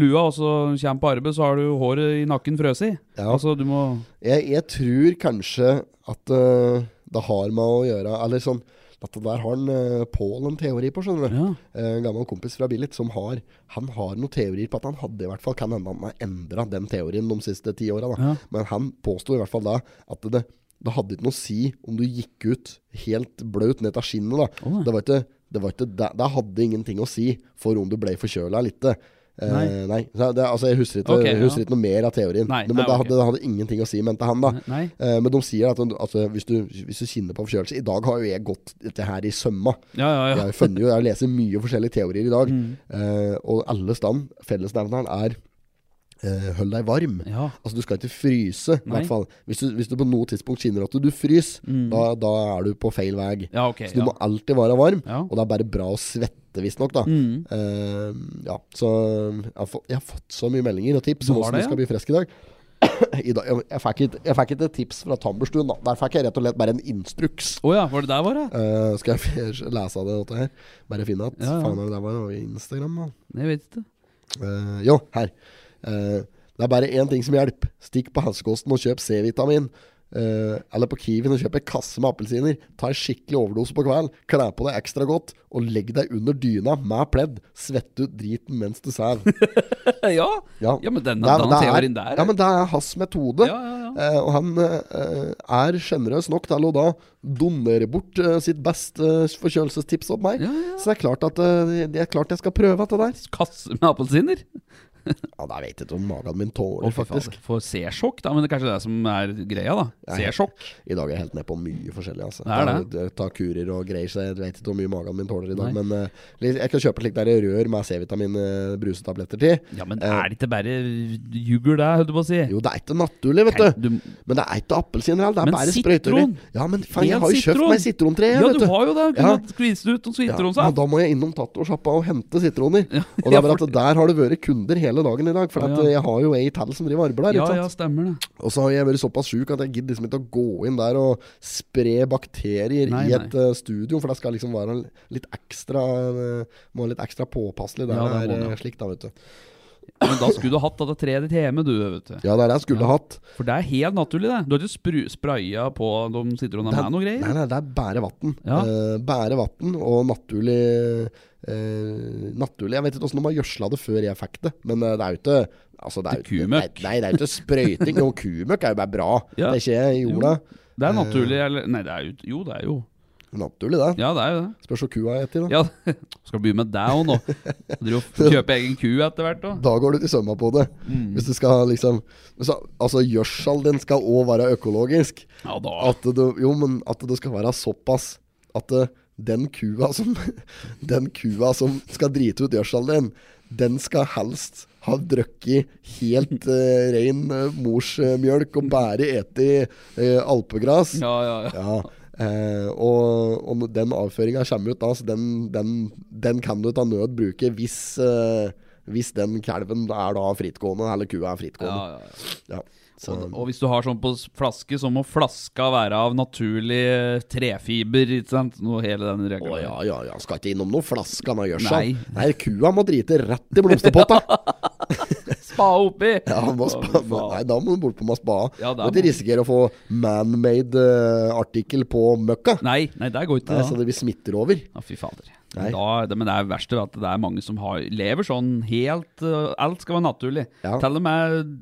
lua, og så kommer på arbeid, så har du håret i nakken frøsig i. Ja. Altså, du må Jeg, jeg tror kanskje at uh, det har med å gjøre Eller sånn Dette der har han uh, Pål en teori på, skjønner du. Ja. Eh, En gammel kompis fra Billit som har Han har noen teorier på at han hadde i hvert fall Kan hende han har endra den teorien de siste ti åra. Ja. Men han påsto i hvert fall da at det, det hadde ikke noe å si om du gikk ut helt bløt ned av skinnet. da Oh. Det var ikke det, var ikke, det, det hadde ingenting å si for om du ble forkjøla eller ikke. Eh, Nei. nei. Det, altså, jeg husker ikke, okay, husker ja. ikke noe mer av teorien. Nei, men nei, det, hadde, det hadde ingenting å si, mente han da. Eh, men de sier at altså, hvis, du, hvis du kjenner på forkjølelse I dag har jo jeg gått dette her i sømma. Ja, ja, Jeg jo jeg leser mye forskjellige teorier i dag. Mm. uh, og alle stand, fellesnevneren er eh, hold deg varm. ja. Altså Du skal ikke fryse, i hvert fall. Hvis du, hvis du på noe tidspunkt kjenner at du fryser, Mm. da, da er du på feil vei. Ja, okay, Så du ja. må alltid være varm. Og det er bare bra å svette, visstnok. da Mm. Uh, Ja, så jeg har, fått, jeg har fått så mye meldinger og tips om hvordan du skal bli frisk i dag. (coughs) I dag jeg, fikk ikke, jeg fikk ikke tips fra Tamberstuen. da Der fikk jeg rett og slett bare en instruks. Oh ja, var det der var det? Uh, skal jeg (laughs) lese av det dette her? Bare finne at Ja, ja. Faen, det der var det Instagram, da? Jeg vet ikke. Uh, jo, her. Eh, det er bare én ting som hjelper. Stikk på helsekosten og kjøp C-vitamin. Uh, eller på Kiwien og kjøp en kasse med appelsiner. Ta en skikkelig overdose på kveld. Kle på deg ekstra godt, og legg deg under dyna med pledd. Svett ut driten mens du sover. (laughs) ja. Ja. ja, men denne, Det denne det er- der Ja, men det er hans metode. Ja, ja. Eh, og han uh, er sjenerøs nok til å da donere bort sitt beste forkjølelsestips opp meg. Så det er klart at det er klart jeg skal prøve dette der. Kasse med appelsiner? (laughs) Ja, da vet jeg ikke om magen min tåler, fy faktisk. For C-sjokk, da. Men det er kanskje det som er greia, da. Nei. C-sjokk. I dag er jeg helt ned på mye forskjellig. Altså. Det er det. Ta, kurer og greier, så jeg vet ikke hvor mye magen min tåler i dag. Nei. Men uh, jeg kan kjøpe slik der rør med C-vitamin eh, til. Ja, men Eh. er det ikke bare jugger det, holdt du på å si? Jo, det er ikke naturlig, vet du. du Men det er ikke appelsiner heller, det er Men bare sprøyter. Ja, men faen, jeg har jo kjøpt meg sitrontre, ja, vet du du. har jo det. Ja. Kunne skvist ut noen Ja, men sitronsaft. da må jeg innom Tatto-sjappa og hente sitroner. Ja. Og det er bare at der har det vært kunder hele hele dagen i dag. For Å, ja. eh, jeg har jo ei til som driver og arbeider der. Ja, ja, stemmer det. Og så har jeg vært såpass sjuk at jeg gidder liksom ikke å gå inn der og spre bakterier Nei, i et nei. studio, for det skal liksom være litt ekstra eh, Må være litt ekstra påpasselig der Ja, det er eh, slikt, da, vet du. Men da skulle du hatt dette treet ditt hjemme, du, vet du. Ja, det er det jeg skulle Ja. hatt. For det er helt naturlig, det. Du har ikke spraya på de sitter under er- med noe greier? Nei, nei, det er bare vann. Ja. Uh, bare vann og naturlig uh, Naturlig Jeg vet ikke åssen de har gjødsla det før jeg fikk det, men eh, det er jo ikke Altså, det er Til jo kumøkk. Nei, det er jo ikke sprøyting. Jo, (laughs) kumøkk er jo bare bra. Ja. Det er ikke jorda. Det er naturlig, eller Nei, det er jo Jo, det er jo Naturlig, det. Ja, det er jo det. Spørs hva kua heter, da. Ja, (laughs) Skal begynne med deg òg nå? (laughs) Kjøpe egen ku etter hvert òg? Da går du til sømma på det. Mm. Hvis du skal liksom så, Altså, gjødsel den skal òg være økologisk. Ja da. At det, jo, men at det skal være såpass at det, den kua som (laughs) Den kua som skal drite ut gjødselen din, den skal helst ha drukket helt uh, ren uh, morsmjølk og bare ete uh, alpegras. Ja, ja, ja. Ja, eh, og, og den avføringa kommer ut da, så den, den, den kan du ta nød bruke hvis, eh, hvis den kalven er da frittgående, eller kua er frittgående. ja, ja. Ja, Og, og hvis du har sånn på flaske, så må flaska være av naturlig eh, trefiber, ikke sant? Noe hele den regla. ja, ja, ja, skal ikke innom noe flaske. Nei. Nei, kua må drite rett i blomsterpotta. (laughs) (laughs) Spa oppi! Ja, spa, nei, da må du bort på med spa. Ja, du da må ikke risikere å få man-made eh, på møkka. Nei, nei, det går ikke. Nei, så det blir smitter over. Ja, fy fader. Da, det, men det er verste at det er mange som har, lever sånn helt uh, Alt skal være naturlig. Ja. Til og med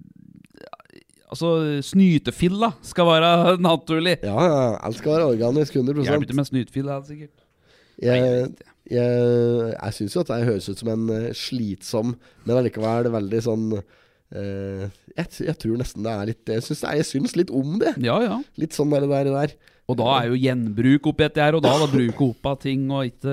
Altså, snytefilla skal være (laughs) naturlig. Ja, ja, alt skal være organisk 100 Hjelper ikke med snytefilla, sikkert. Jeg Jeg. Jeg, jeg syns jo at det høres ut som en eh, slitsom, men allikevel veldig sånn eh, jeg, jeg tror nesten det er litt Jeg syns, jeg syns litt om det. Ja, ja. Litt sånn der, der, der. Og da er jo gjenbruk oppi dette her, og da, da bruke opp av ting og ikke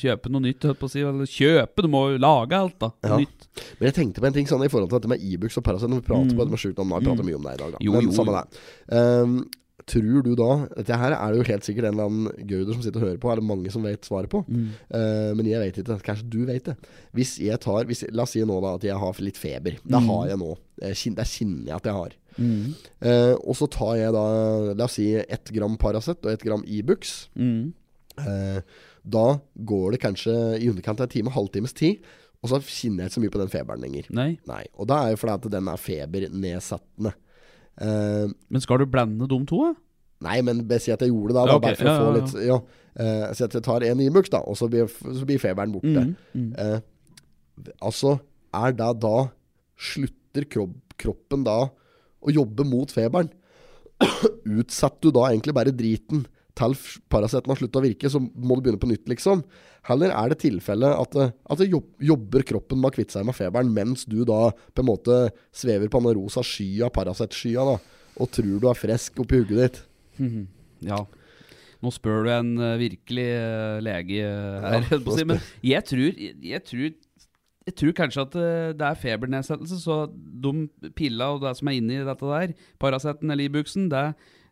kjøpe noe nytt, holdt på å si. Eller kjøpe, du må jo lage alt, da. Ja. Nytt. Men jeg tenkte på en ting sånn i forhold til dette med Ibux og Paracet. Vi prater på dette med har vi pratet mye om det i dag, da. Mm. Jo, men jo, samme det. Ehm, tror du da Dette her er det jo helt sikkert en eller annen gauder som sitter og hører på, er det mange som vet svaret på. Mm. Uh, men jeg vet ikke. Kanskje du vet det. Hvis jeg tar hvis, La oss si nå da at jeg har litt feber. Det Mm. har jeg nå. Det kjenner jeg at jeg har. Eh, og så tar jeg da La oss si ett gram Paracet og ett gram Ibux. Mm. uh, da går det kanskje i underkant av en time, halvtimes tid. Og så kjenner jeg ikke så mye på den feberen lenger. Nei. Nei, Og da er jo fordi at den er febernedsettende. Eh, Men skal du blande de to, da? nei, men bare si at jeg gjorde det, da. Ja, da. Bare for å få litt ja. Uh, Si at jeg tar en Ibux, da, og så blir, så blir feberen borte. Mm, mm. Uh, altså, er det da Slutter kropp, kroppen da å jobbe mot feberen? (coughs) Utsetter du da egentlig bare driten til Paraceten har sluttet å virke, så må du begynne på nytt, liksom? Heller er det tilfelle at, det- at det jobber kroppen med å kvitte seg med feberen, mens du da på en måte svever på den rosa skya, Paracet-skya, da, og tror du er frisk oppi hugget ditt? (laughs) Ja. Nå spør du en eh, virkelig eh, lege eh, her, Ja, si. Men jeg tror, jeg, jeg tror jeg tror kanskje at eh, det er febernedsettelse, så de pilla og det som er inni dette der, Paraceten eller Ibuxen, det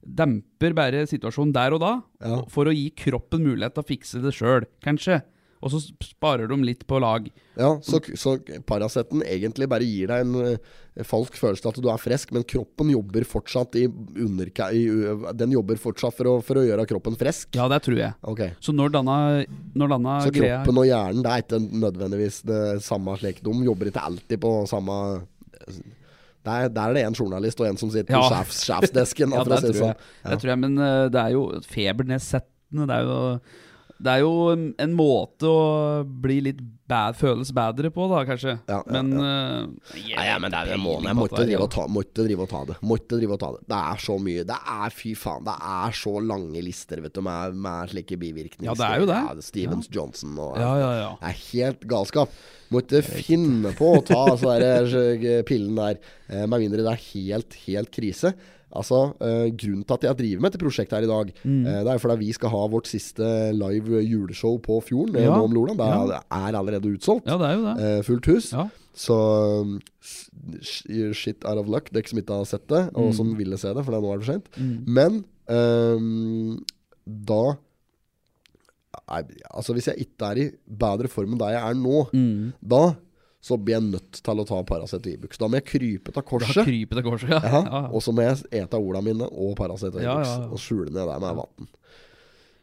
demper bare situasjonen der og da, Ja. for å gi kroppen mulighet til å fikse det sjøl, kanskje. Og så sparer de litt på lag. Ja, så, så Paraceten egentlig bare gir deg en uh, falsk følelse av at du er frisk, men kroppen jobber fortsatt i underka... I, u- den jobber fortsatt for å, for å gjøre kroppen frisk? Ja, det tror jeg. Okay. Så når denne, når denne Så greia kroppen og hjernen det er ikke nødvendigvis det samme slik. De jobber ikke alltid på samme Der, der er det en journalist og en som sitter Ja. på sjefs, sjefsdesken. (laughs) Ja, det si tror sånn. jeg. Det tror jeg, men eh, det er jo febernedsettende. Det er jo, det er jo en, en måte å bli litt bad, føles bedre på, da, kanskje. Ja, ja, men ja. eh, jeg Nei, ja, men det er, jo en peiling jeg måtte drive, og ta, måtte drive og ta det. Måtte drive og ta det. Det er så mye. Det er fy faen. Det er så lange lister vet du, med, med slike bivirkninger. Ja, det er jo det. Ja, Stevens Johnson og Ja, ja, ja. Det er helt galskap. Måtte finne på å ta altså, der, eh, pillen der, eh, med mindre det er helt, helt krise. Altså, eh, Grunnen til at jeg driver med dette prosjektet her i dag, Mm. eh, det er fordi vi skal ha vårt siste live juleshow på Fjorden eh, Ja. nå om Loland. Det er, Ja. er allerede utsolgt. ja, det er jo det. Eh, fullt hus. Ja. Så shit out of luck, dere som ikke har sett det, og Mm. som ville se det, for nå er det for sent. Men um, da Nei, Altså Hvis jeg ikke er i bedre form enn der jeg er nå, Mm. da så blir jeg nødt til å ta Paracet og Ibux. Da må jeg krype til Da korset. kryper det korset, ja. Ja, ja. Og så må jeg ete ordene mine og Paracet og Ibux. ja. Og skjule ned der med vann.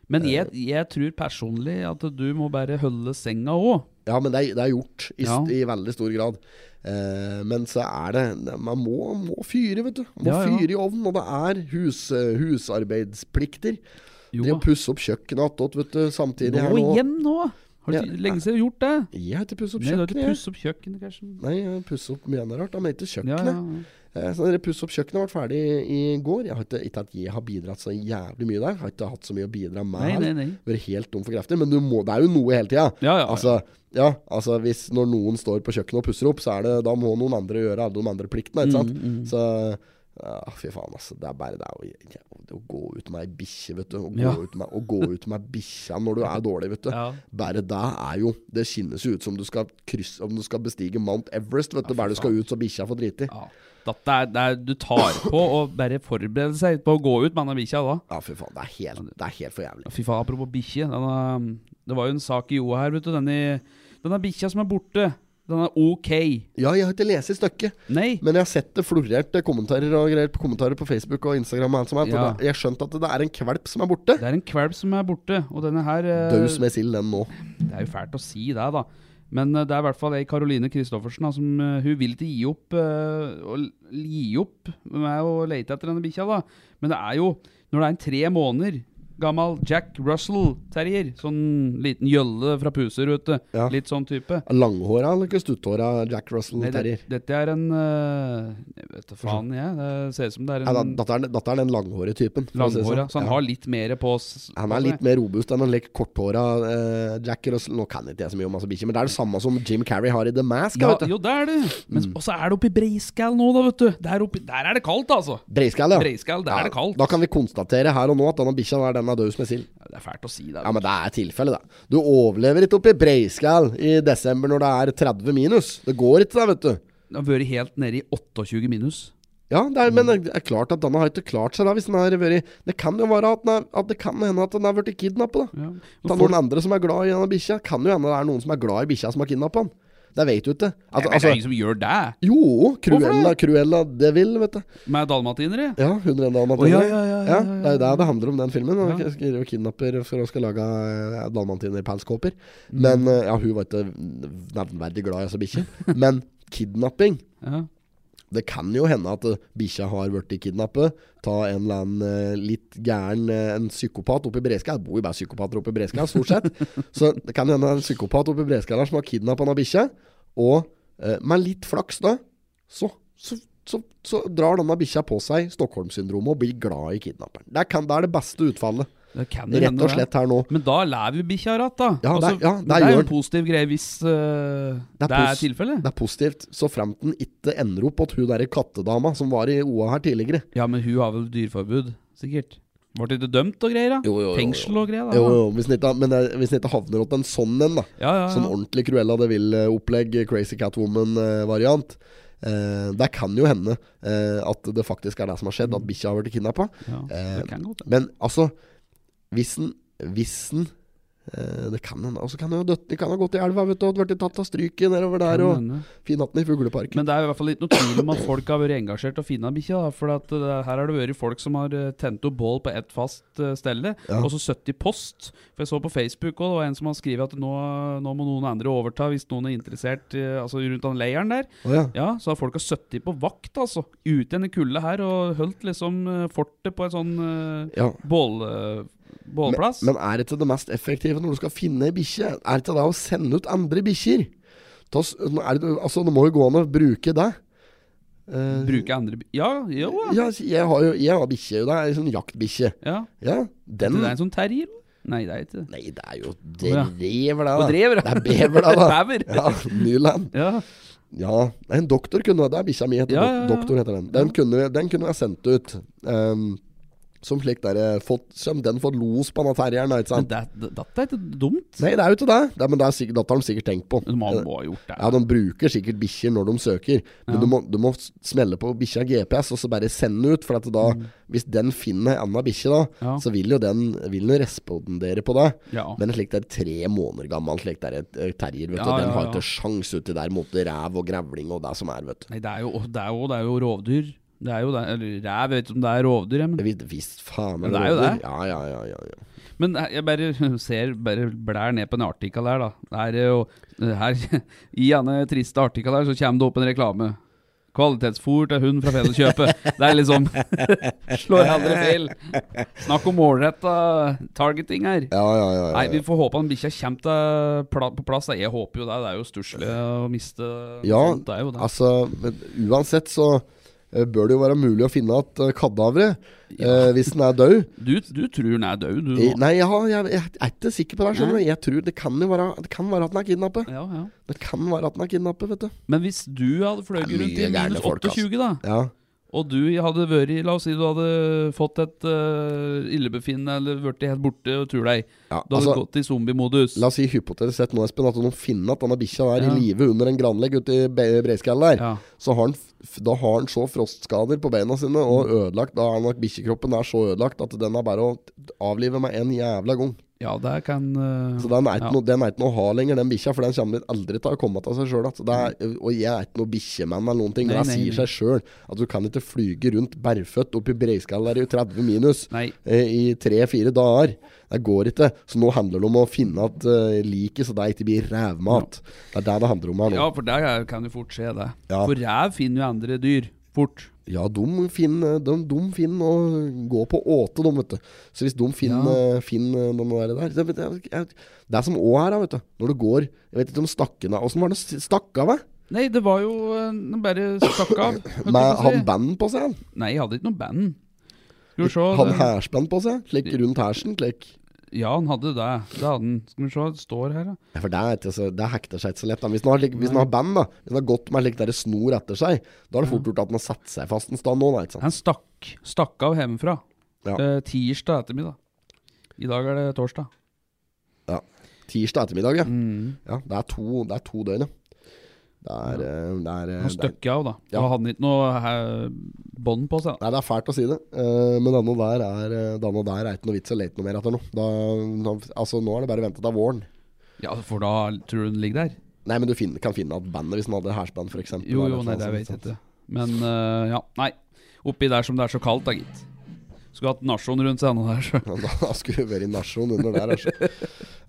Men jeg, jeg tror personlig at du må bare holde senga òg. Ja, men det det er gjort i, Ja. i veldig stor grad. Eh, men så er det Man må, må fyre, vet du. Man må Ja, ja. fyre i ovnen. Og det er hus, eh, husarbeidsplikter. Jo, Det å pusse opp kjøkkenet attåt, vet du, samtidig her nå nå. igjen nå! Har du Ja. lenge siden gjort det? Jeg har ikke pusset opp kjøkkenet. Nei, du har ikke pusset opp kjøkkenet, kanskje? Nei, jeg har pusset opp mye annet rart, da, men ikke Ja, kjøkkenet. ja. Eh, Så dere pusset opp kjøkkenet ble ferdig i går. Jeg har ikke, ikke at jeg har bidratt så jævlig mye der. Jeg har ikke hatt så mye å bidra med. Nei, nei, nei. Vært helt tom for krefter. Men du må, det er jo noe hele tida. Ja, ja, ja. Altså, ja, altså hvis når noen står på kjøkkenet og pusser opp, så er det da må noen andre gjøre alle de andre pliktene. Ikke sant? Mm, mm. Så ja, fy faen, altså. Det er bare det, jo, det å gå ut med ei bikkje, vet du. Å gå, Ja. ut med, å gå ut med bikkja når du er dårlig, vet du. Ja. Bare det er jo Det skinnes jo ut som du skal krysse Om du skal bestige Mount Everest, vet. Ja, du. bare du skal ut så bikkja får drite i. Ja. Det er, det er, du tar på å bare forberede seg på å gå ut med denne bikkja da. Ja, fy faen. Det er helt, det er helt for jævlig. Fy faen, apropos bikkje. Det var jo en sak i Joa her, vet du. Denne, denne bikkja som er borte. Den er OK. Ja, jeg har ikke lest stykket, Nei. men jeg har sett det florert eh, kommentarer og greier på kommentarer på Facebook og Instagram. Og alt som er, Ja. jeg skjønt at det er en kvalp som er borte. Det er en kvalp som er borte, og denne her eh, Daus med sild, den nå. Det er jo fælt å si det, da. Men eh, det er i hvert fall ei Karoline Christoffersen da, som Hun vil ikke gi opp uh, gi opp med å lete etter denne bikkja, da. Men det er jo Når det er en tre måneder gammel Jack Russell terrier, sånn liten gjølle fra Puser, ute. Ja. Litt sånn type. Langhåra eller ikke stutthåra Jack Russell-terrier? det, dette er en eh, Jeg vet da faen, jeg. Det ser ut som det er Nei, da- Dette er, dette er den langhåre typen. langhåra. sånn. Så han Ja. har litt mer på Han er litt mer robust enn en litt korthåra eh, Jack Russell. Nå kan ikke jeg så mye om masse bikkjer, men det er det samme som Jim Carrey har i The Mask. ja, vet du. Jo, det er det. Men Mm. Så er det oppi Breiskall nå, da, vet du. Der, oppi, der er det kaldt, altså. Breiskall, ja. Breiskall, der er det kaldt. Da kan vi konstatere her og nå at denne bikkja er den er daus med sild. Ja, Det er fælt å si det. Ja, men det er tilfellet, da. Du overlever ikke oppe i Breiskall i desember når det er 30 minus. Det går ikke, da, vet du. Det har vært helt nede i 28 minus. Ja, det er, men det er klart at denne har ikke klart seg da hvis den har vært Det kan jo være at, er, at det kan hende at den har blitt kidnappet, da. Ja. Det er noen andre som er glad i denne bikkja. Kan jo hende det er noen som er glad i bikkja som har kidnappa den. Det vet du ikke. Nei, Altså, det altså, er ingen som gjør det. jo, Cruella, Cruella det Vil, vet du. Med dalmatinere. Ja, 101 dalmatinere. Oh, ja, ja, ja, Det er det det handler om, den filmen. Ja. Skriver og kidnapper for å skal lage uh, dalmatinerpelskåper. Mm. Men eh, ja, hun var ikke nevnverdig glad i altså bikkjer. (laughs) Men kidnapping Ja. Det kan jo hende at uh, bikkja har blitt kidnappet. Ta en eller annen eh, litt gæren eh, En psykopat oppe i Breska. Det bor jo bare psykopater oppe i Breska, stort sett. (laughs) Så det kan hende en psykopat oppe i Breska der som har kidnappa denne bikkja. Og eh, med litt flaks, da, så, så, så, så drar denne bikkja på seg Stockholm-syndromet og blir glad i kidnapperen. Det, kan, det er det beste utfallet. Det Rett og slett her nå. Men da lever bikkja ratt, da. Ja, det Altså, ja, det det er jo en positiv greie hvis uh, Det er det er tilfellet. Det er positivt, så fremt den ikke ender opp at hun derre kattedama som var i OA her tidligere. Ja, men hun har vel dyreforbud, sikkert. Ble ikke dømt og greier, da? Jo, jo, jo. Fengsel og greier, da? Jo, jo, hvis den ikke, men det- hvis den ikke havner hos en sånn en, da. Ja, ja, Sånn ja. ordentlig Cruella de Vil-opplegg, Crazy Catwoman-variant. Eh, det kan jo hende eh, at det faktisk er det som har skjedd, at bikkja har blitt kidnappa. ja. Eh, Det. Men altså Hvis den Hvis den eh, Det kan hende Altså kan jo dødt, De kan ha gått i elva vet du, og blitt tatt av stryket nedover der. Kan Og fin natten i fugleparken. Men det er i hvert fall ikke noe tvil om at folk har vært engasjert og funnet bikkja. For at det, her har det vært folk som har eh, tent opp bål på ett fast eh, stelle, Ja. og så 70 post. For jeg så på Facebook òg, det var en som har skrevet at nå, nå må noen andre overta hvis noen er interessert eh, altså rundt den leiren der. Oh, ja. Ja, så har folk har 70 på vakt, altså. Ute i denne kulda her, og holdt liksom eh, fortet på en sånn eh, ja. bål, eh, bålplass. Men, men er ikke det mest effektive når du skal finne ei bikkje? Er ikke det å sende ut andre bikkjer? Er Altså, det må jo gå an å bruke det. Uh, Bruke andre Ja, jo, ja. Ja, jeg har jo Jeg har bikkje. Det er en sånn jaktbikkje. ja. Ja, den Det er en sånn terrier? Nei, det er ikke det. Nei, det er jo drever, det. Og da. Det er bever, det, da. (laughs) Bever. Ja, Nyland. Ja. Ja, en doktor kunne Det er bikkja mi heter ja, ja. Doktor heter den. Den, kunne, den kunne jeg sendt ut. Um, Som slik der eh, fått, Som den fått los på denne terrieren, ikke Men sant? det, det, er ikke dumt. Nei, det er jo ikke det. det er, men det er dette har de sikkert tenkt på. De må Eh, ha gjort det. Ja, De bruker sikkert bikkjer når de søker, men Ja. du, må, du må smelle på bikkja GPS og så bare sende ut. For at da, hvis den finner ei anna bikkje, da, Mm. Ja. så vil jo den vil den respondere på det. Ja. Men slik det er tre måneder gammel slik der et eh, terrier, vet du, den har ikke sjans uti der mot ræv og grevling og det som er, vet du. Nei, det er jo, det er jo, det er jo rovdyr. Det er jo det. Eller ræv, jeg vet ikke om det er rovdyr, men, Visst, visst faen Men det er jo det. Ja, ja, ja, ja, ja. men jeg bare (laughs) ser Bare blær ned på en artikkel her, da. Det er jo her, (laughs) I denne triste artikkel her så kommer det opp en reklame. Kvalitetsfôr til hund fra Felleskjøpet. Det er liksom (laughs) Slår aldri feil. Snakk om målretta targeting her. Ja, ja, ja, Nei. Vi får håpe han bikkja kommer pla på plass. da. Jeg håper jo det. Det er jo stusslig å miste Ja, sånt. Det er jo det. altså Uansett så eh, bør det jo være mulig å finne igjen kadaveret ja. eh, hvis den er død. (laughs) Du, du tror den er død, du Eh, nå? Nei, jeg, jeg, jeg er ikke sikker på det. skjønner du Jeg tror Det kan jo være Det kan være at den er kidnappet. Ja, ja. Det kan være at den er kidnappet, vet du. Men hvis du hadde fløyet rundt i minus 28, da Ja. Og du hadde vært La oss si du hadde fått et uh, illebefinnende eller blitt helt borte og tror deg. Ja, Du hadde altså, gått i zombiemodus. La oss si hypotetisk sett nå, Espen, at de finner at denne bikkja er Ja. i live under en granlegg ute i Be- der. Ja. Så har han, da har han så frostskader på beina sine og ødelagt Da er nok bikkjekroppen er så ødelagt at den er bare å avlive med en jævla gang. Ja, det kan uh, Så den er ikke ja. noe, noe å ha lenger, den bikkja, for den kommer aldri til å komme til seg sjøl. Og jeg er ikke noe bikkjemann eller noen ting. Nei, men det sier seg sjøl at du kan ikke flyge rundt bærføtt opp i Breiskallen der i 30 minus Nei. eh, i tre-fire dager. Det går ikke. Så nå handler det om å finne at uh, liket, så det ikke blir rævmat. Det er det det handler om her nå. Ja, for er- kan jo fort skje det. Ja. For rev finner jo andre dyr fort. Ja, de finner, de, de finner å gå på åte, de, vet du. Så hvis de finner, finner de der, der det, det, jeg- det er som òg her, vet du. Når du går Jeg vet ikke om stakkene Åssen var det stakk av? eh? Nei, det var jo uh, den bare stakk av. (clears throat) Med han band på seg? han? Nei, jeg hadde ikke noe band. Skal vi se Han hærspenn på seg? Slik rundt hersen? Slik. Ja, han hadde det. Det hadde han. Skal vi se, det står her, da. Ja, for det, altså, det hekter seg ikke så lett. Da. Hvis han har, lik- hvis den har band, da Hvis han har gått med slik snor etter seg, da er det fort gjort at han har satt seg fast en stand nå. Da, ikke sant? Han stakk, stakk av hjemmefra Ja. eh, tirsdag ettermiddag. I dag er det torsdag. Ja. Tirsdag ettermiddag, ja. Mm. ja det, er to, det er to døgn, ja. Det er, eh, det er, eh, Han støkk av, da. Ja. Han hadde ikke noe eh, bånd på seg. da. Nei, det er fælt å si det, men denne der er Denne der er ikke noe vits å lete noe mer etter nå. Da, altså, nå er det bare å vente til våren. Ja, for da tror du den ligger der? Nei, men du finner, kan finne at bandet hvis den hadde hærsband, f.eks. Jo, jo, nei, det vet jeg ikke. Men uh, ja, nei. Oppi der som det er så kaldt, da, gitt. Skulle hatt nasjon rundt scenen der, så. (laughs) Da skulle det vært i nasjon under der. Altså.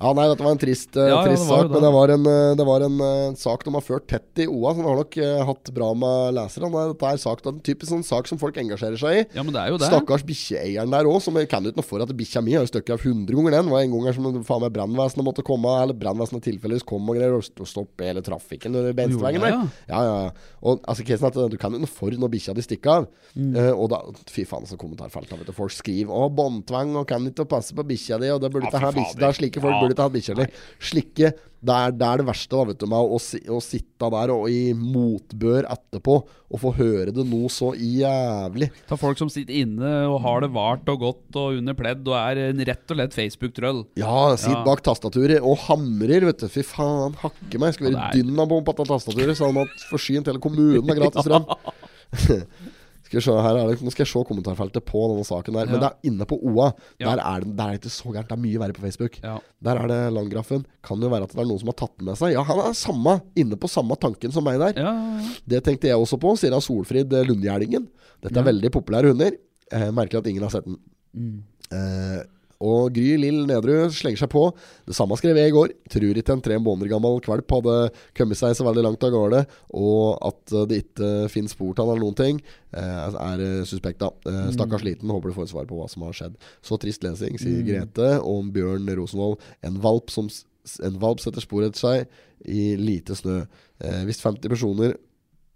Ja, nei, dette var en trist, eh, Ja, ja, trist var sak, det. men det var en, eh, det var en eh, sak de har ført tett i OA, så de har nok uh, hatt bra med lesere. Nei, Dette er sak, en typisk sånn sak som folk engasjerer seg i. Ja, men det er jo det. Stakkars bikkjeeieren der òg, som jeg kan ikke noe for at bikkja mi har støkket av 100 ganger den. Det var en gang her som faen meg brannvesenet måtte komme, eller brannvesenet tilfeldigvis kom og greier, og st- stoppe hele trafikken under bensinveien der. Ja, ja, ja. Og altså, casen at du kan ikke noe for når bikkja di stikker av. Mm. Og da Fy faen, så kommentarfelt. Da, Folk skriver 'Å, båndtvang, og kan ikke passe på bikkja di', og det burde ikke ha er slike folk Ja. burde ikke ha bikkjer. di. Slike det er, det er det verste, da, vet du, med å, å sitte der og i motbør etterpå og få høre det noe så jævlig. Ta folk som sitter inne og har det vart og godt og under pledd og er en rett og lett Facebook-trøll. Ja, sitter Ja. bak tastaturet og hamrer, vet du. Fy faen, hakke meg. Skal være Ja, er- dynamo på dette tastaturet, sånn at forsynt hele kommunen med gratis strøm. (laughs) (laughs) Skal se, her det, nå skal jeg se kommentarfeltet på denne saken der. Men det er inne på OA. Ja. Der, er det, der er det ikke så gærent. Det er mye verre på Facebook. Ja. Der er det Landgrafen. Kan jo være at det er noen som har tatt den med seg. Ja, han er samme, inne på samme tanken som meg der. Ja, ja, ja. Det tenkte jeg også på, sier han Solfrid eh, Lundgjerdingen. Dette er Ja. veldig populære hunder. Eh, merkelig at ingen har sett den. Mm. Eh, og Gry Lill Nedrud slenger seg på. Det samme skrev jeg i går. Tror ikke en tre måneder gammel kvalp hadde kommet seg så veldig langt av gårde. Og at det ikke finnes spor av eller noen ting, eh, er eh, suspekt, da. Eh, stakkars liten. Håper du får et svar på hva som har skjedd. Så trist lesing, sier Grete om Bjørn Rosenvold. En valp som en valp setter spor etter seg i lite snø. Eh, hvis 50 personer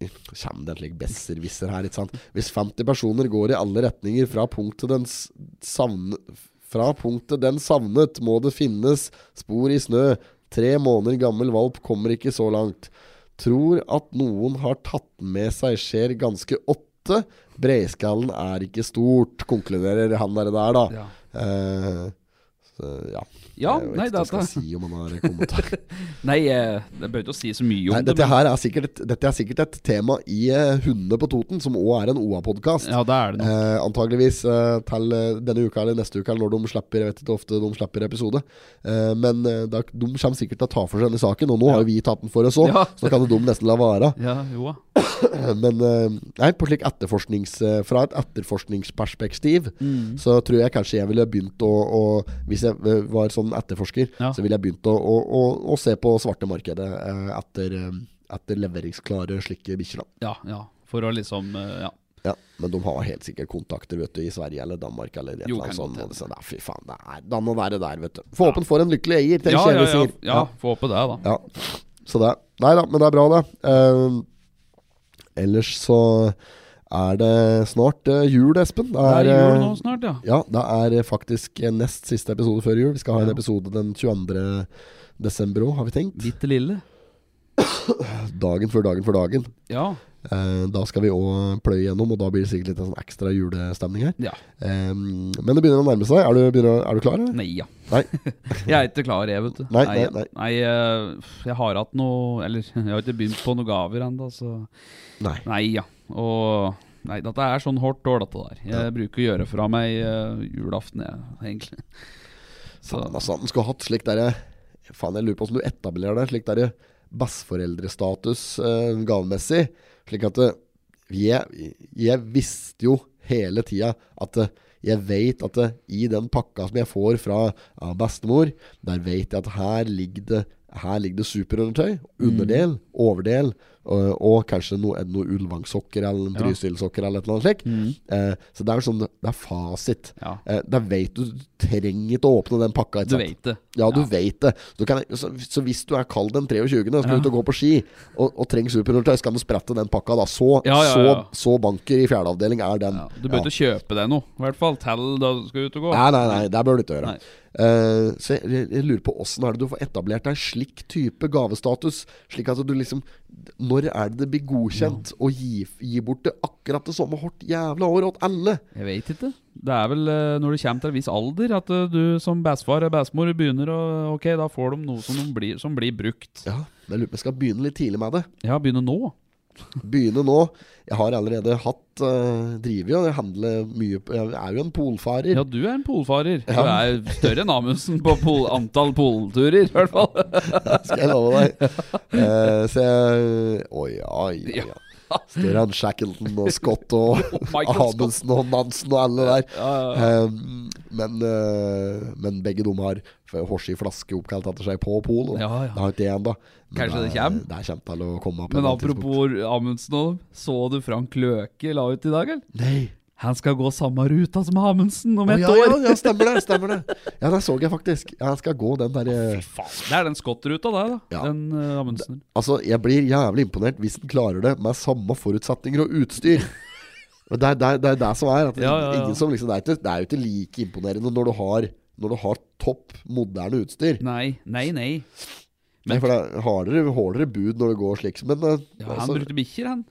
(laughs) Kommer det en slik besserwisser her, ikke sant? Hvis 50 personer går i alle retninger fra punktet den s- savne, Fra punktet den savnet, må det finnes spor i snø. Tre måneder gammel valp kommer ikke så langt. Tror at noen har tatt med seg, skjer ganske åtte. Breiskallen er ikke stort, konkluderer han der, der da. Ja. Eh, så, ja. Ja, jeg vet nei, ikke hva jeg skal si om han har kommentar. (laughs) Nei, eh, det bør ikke å si så mye om Nei, det. dette men- her er sikkert et, dette er sikkert et tema i eh, Hundene på Toten, som òg er en OA-podkast. Ja, det er det nok. Eh, antageligvis eh, til eh, denne uka eller neste uke, eller når de slipper Jeg vet ikke ofte de slipper episode. Eh, men eh, da, de kommer sikkert til å ta for seg denne saken, og nå har jo vi tatt den for oss òg, Ja. så da kan de nesten la være. (laughs) Ja, jo. (coughs) Men eh, nei, på slik etterforsknings, eh, fra et etterforskningsperspektiv Mm. så tror jeg kanskje jeg ville begynt å, å Hvis jeg eh, var sånn etterforsker, Ja. så ville jeg begynt å, å, å, å se på svarte markedet eh, etter, eh, etter leveringsklare slike bikkjer. Ja, ja. For å liksom eh, Ja. Ja, men de har helt sikkert kontakter vet du, i Sverige eller Danmark. Eller et Jo, eller annet sånt. fy faen, det er da må være der, vet du. Forhåpen får en lykkelig eier, tenker Ja, jeg ja, vi ja, sier. ja. Få håpe det, da. Ja. Så det Nei da, men det er bra, det. Uh, ellers så er det snart eh, jul, Espen. Det Det er eh, jul nå snart, ja. Ja, det er faktisk eh, nest siste episode før jul. Vi skal ha en episode den 22. desember òg, har vi tenkt. Bitte lille. (coughs) Dagen før dagen før dagen. Ja. Da skal vi òg pløye gjennom, og da blir det sikkert litt en sånn ekstra julestemning her. ja. Men det begynner å nærme seg. Er du, begynner, er du klar? Eller? Nei, ja. Nei. (laughs) jeg er ikke klar, jeg, vet du. Nei, nei, nei. nei jeg har hatt noe Eller (laughs) jeg har ikke begynt på noen gaver ennå, så Nei. Nei, ja. Og Nei, dette er sånn hardt år, dette der. Jeg bruker å gjøre fra meg uh, julaften, jeg, egentlig. Så Faen, altså, den skulle hatt slik derre Faen, jeg lurer på hvordan du etablerer det. Slik derre besteforeldrestatus uh, gavemessig. Slik at eh, jeg, jeg visste jo hele tida at eh, jeg vet at eh, i den pakka som jeg får fra ja, bestemor, der vet jeg at her ligger det her ligger det superundertøy, underdel, overdel, og, og kanskje noe, noe ullvangsokker eller en. Trysil-sokker eller et eller annet slikt. Eh, så det er sånn, det er fasit. Ja. Eh, da vet du Du trenger ikke å åpne den pakka. du veit det. Ja, du Ja. vet det. Du kan, så, så hvis du er kald den 23. og skal Ja. ut og gå på ski, og, og trenger superundertøy, så kan du sprette den pakka. da Så, Ja, så, så banker i fjerde avdeling er den. Ja. Du bør ikke kjøpe deg noe, i hvert fall til da du skal ut og gå. Nei, nei, nei, det bør du ikke gjøre. Nei. Uh, så jeg, jeg, lurer på åssen du får etablert deg slik type gavestatus? Slik at du liksom Når er det det blir godkjent å gi, gi bort det akkurat det samme hardt jævla år til alle? Jeg vet ikke. Det er vel eh, når du kommer til en viss alder at eh, du som bestefar eller bestemor begynner å Ok, da får de noe som, de blir, som blir brukt. Ja, jeg lurer på om jeg skal begynne litt tidlig med det. Ja, begynne nå. Begynne nå. Jeg har allerede hatt uh, Driver jo, jeg handler mye Jeg er jo en polfarer. Ja, du er en polfarer. Du er større enn Amundsen på pol antall polturer, i hvert fall. (laughs) skal jeg love deg. (laughs) Uh, så jeg Å ja, ja, ja. Større enn Shackleton og Scott og (laughs) Michael Amundsen og Nansen og alle der. Ja, ja, ja. Um, men, uh, men begge de har Horsi flaske oppkalt etter seg på Pol. Ja, ja. Det har ikke jeg ennå. Kanskje det er- kommer? Det er kommer til å komme. opp Men apropos Amundsen og dem, så du Frank Løke la ut i dag, eller? Nei. Han skal gå samme ruta som Amundsen om et ett ja, år! ja, ja, stemmer det. stemmer det (laughs) Ja, det så jeg faktisk. Han skal gå den derre Det er den Scott-ruta der, da. Ja. Den uh, Amundsen. Altså, jeg blir jævlig imponert hvis han klarer det med samme forutsetninger og utstyr. (laughs) Det er det, er- det, er det som er. At det, Ja, ja. Ingen som liksom, det, er ikke, det er jo ikke like imponerende når du har Når du har topp, moderne utstyr. Nei, nei, nei. Nei, for det er hardere, hardere bud når det går slik. Men ja, altså, han brukte bikkjer, han.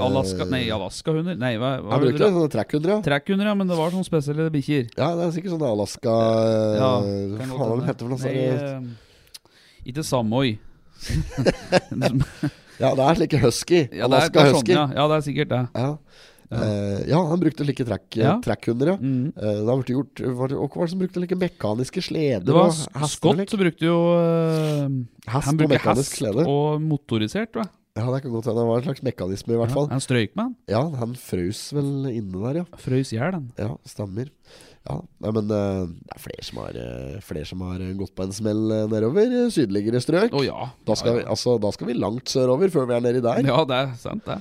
Alaska, nei, Alaska-hunder. Nei, hva, hva han bruker det? sånne trekkhunder, ja. Trekkhunder, ja, men det var sånne spesielle bikkjer. Ja, det er sikkert sånne Alaska Ja, Hva faen godt er det for noe? Nei, sånn- eh, Ikke Samoy. (laughs) Ja, det er slike husky. (laughs) Ja, Alaska sånn, husky. ja. ja, det er sikkert det. Ja. Uh, ja, han brukte like trekk, Ja. trekkhunder, ja. Mm. Uh, det har gjort var det, Og hva var det som brukte like mekaniske sleder? Det var og hester, Scott som brukte jo uh, Hest Han og mekanisk hest slede. og motorisert, jeg. Ja, det kan godt hende. Det var en slags mekanisme, i hvert fall. Han strøyk med han. Ja, han frøs vel inne der, ja. Frøys i hjel, han. Ja, stemmer. Ja, nei, men eh, det er flere som har, eh, flere som har eh, gått på en smell nedover. Sydligere strøk. Å ja. Da skal, ja, vi, altså, da skal vi langt sørover før vi er nedi der. Ja, det er sant, det.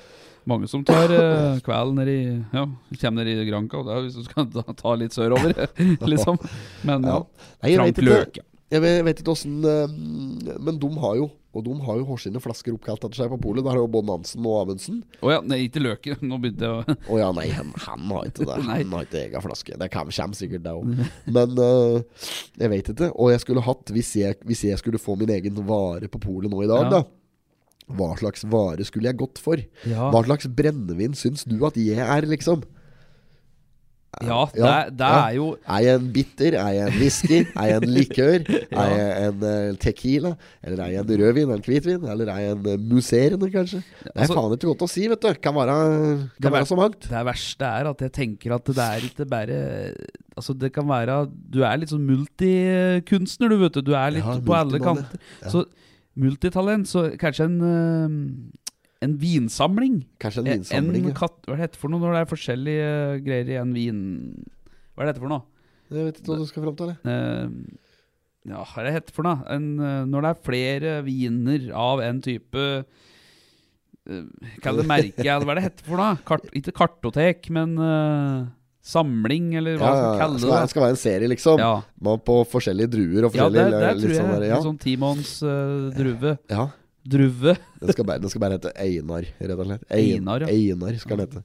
Mange som tar (laughs) uh, kvelden nedi i Ja, kommer nedi i Granca, og det er hvis du skal ta, ta litt sørover, (laughs) liksom. Men ja. Nei, jeg vet ikke, jeg vet ikke åssen Men de har jo Og de har jo hårsine flasker oppkalt etter seg på polet. Der har jo både Nansen og Amundsen. Å ja, nei, ikke Løke. (laughs) Nå begynte jeg å Å ja, nei, han, han har ikke det. (laughs) Han har ikke egen flaske. Det kommer sikkert, det òg. Men uh, jeg vet ikke. Og jeg skulle hatt, hvis jeg, hvis jeg skulle få min egen vare på polet nå i dag, Ja. da Hva slags vare skulle jeg gått for? Ja. Hva slags brennevin syns du at jeg er, liksom? Ja, det, Ja, er- det ja. er jo Er jeg en bitter? Er jeg en whisky? Er jeg en likør? (laughs) Er jeg en eh, tequila? Eller er jeg en rødvin? En hvitvin? Eller er jeg en uh, musserende, kanskje? Det er altså- faen ikke godt å si, vet du. Kan være, kan være så mangt. Det verste er at jeg tenker at det er ikke bare Altså det kan være Du er litt sånn multikunstner, du, vet du. Du er litt Ja, på alle kanter. Så multitalent, så kanskje en eh, En vinsamling. Kanskje en En, vinsamling. ja. kat, hva er det heter for noe når det er forskjellige eh, greier i en vin... Hva er det heter for noe? Jeg vet ikke hva du skal fram til. Eh, ja, hva er det heter for noe? En, eh, når det er flere viner av en type eh, Kall det merke, eller hva er det heter for noe? Kart, ikke kartotek, men uh, samling, eller hva Ja, skal ja, ja. kalle Det det. skal, være- skal en serie, liksom. Ja, Man på forskjellige druer og ja forskjellige der, der litt tror jeg sånn der, ja. en sånn Timons uh, druve. ja. Druve. Den skal, bare, den skal bare hete Einar, rett og slett. Einar, ja. Einar skal den hete.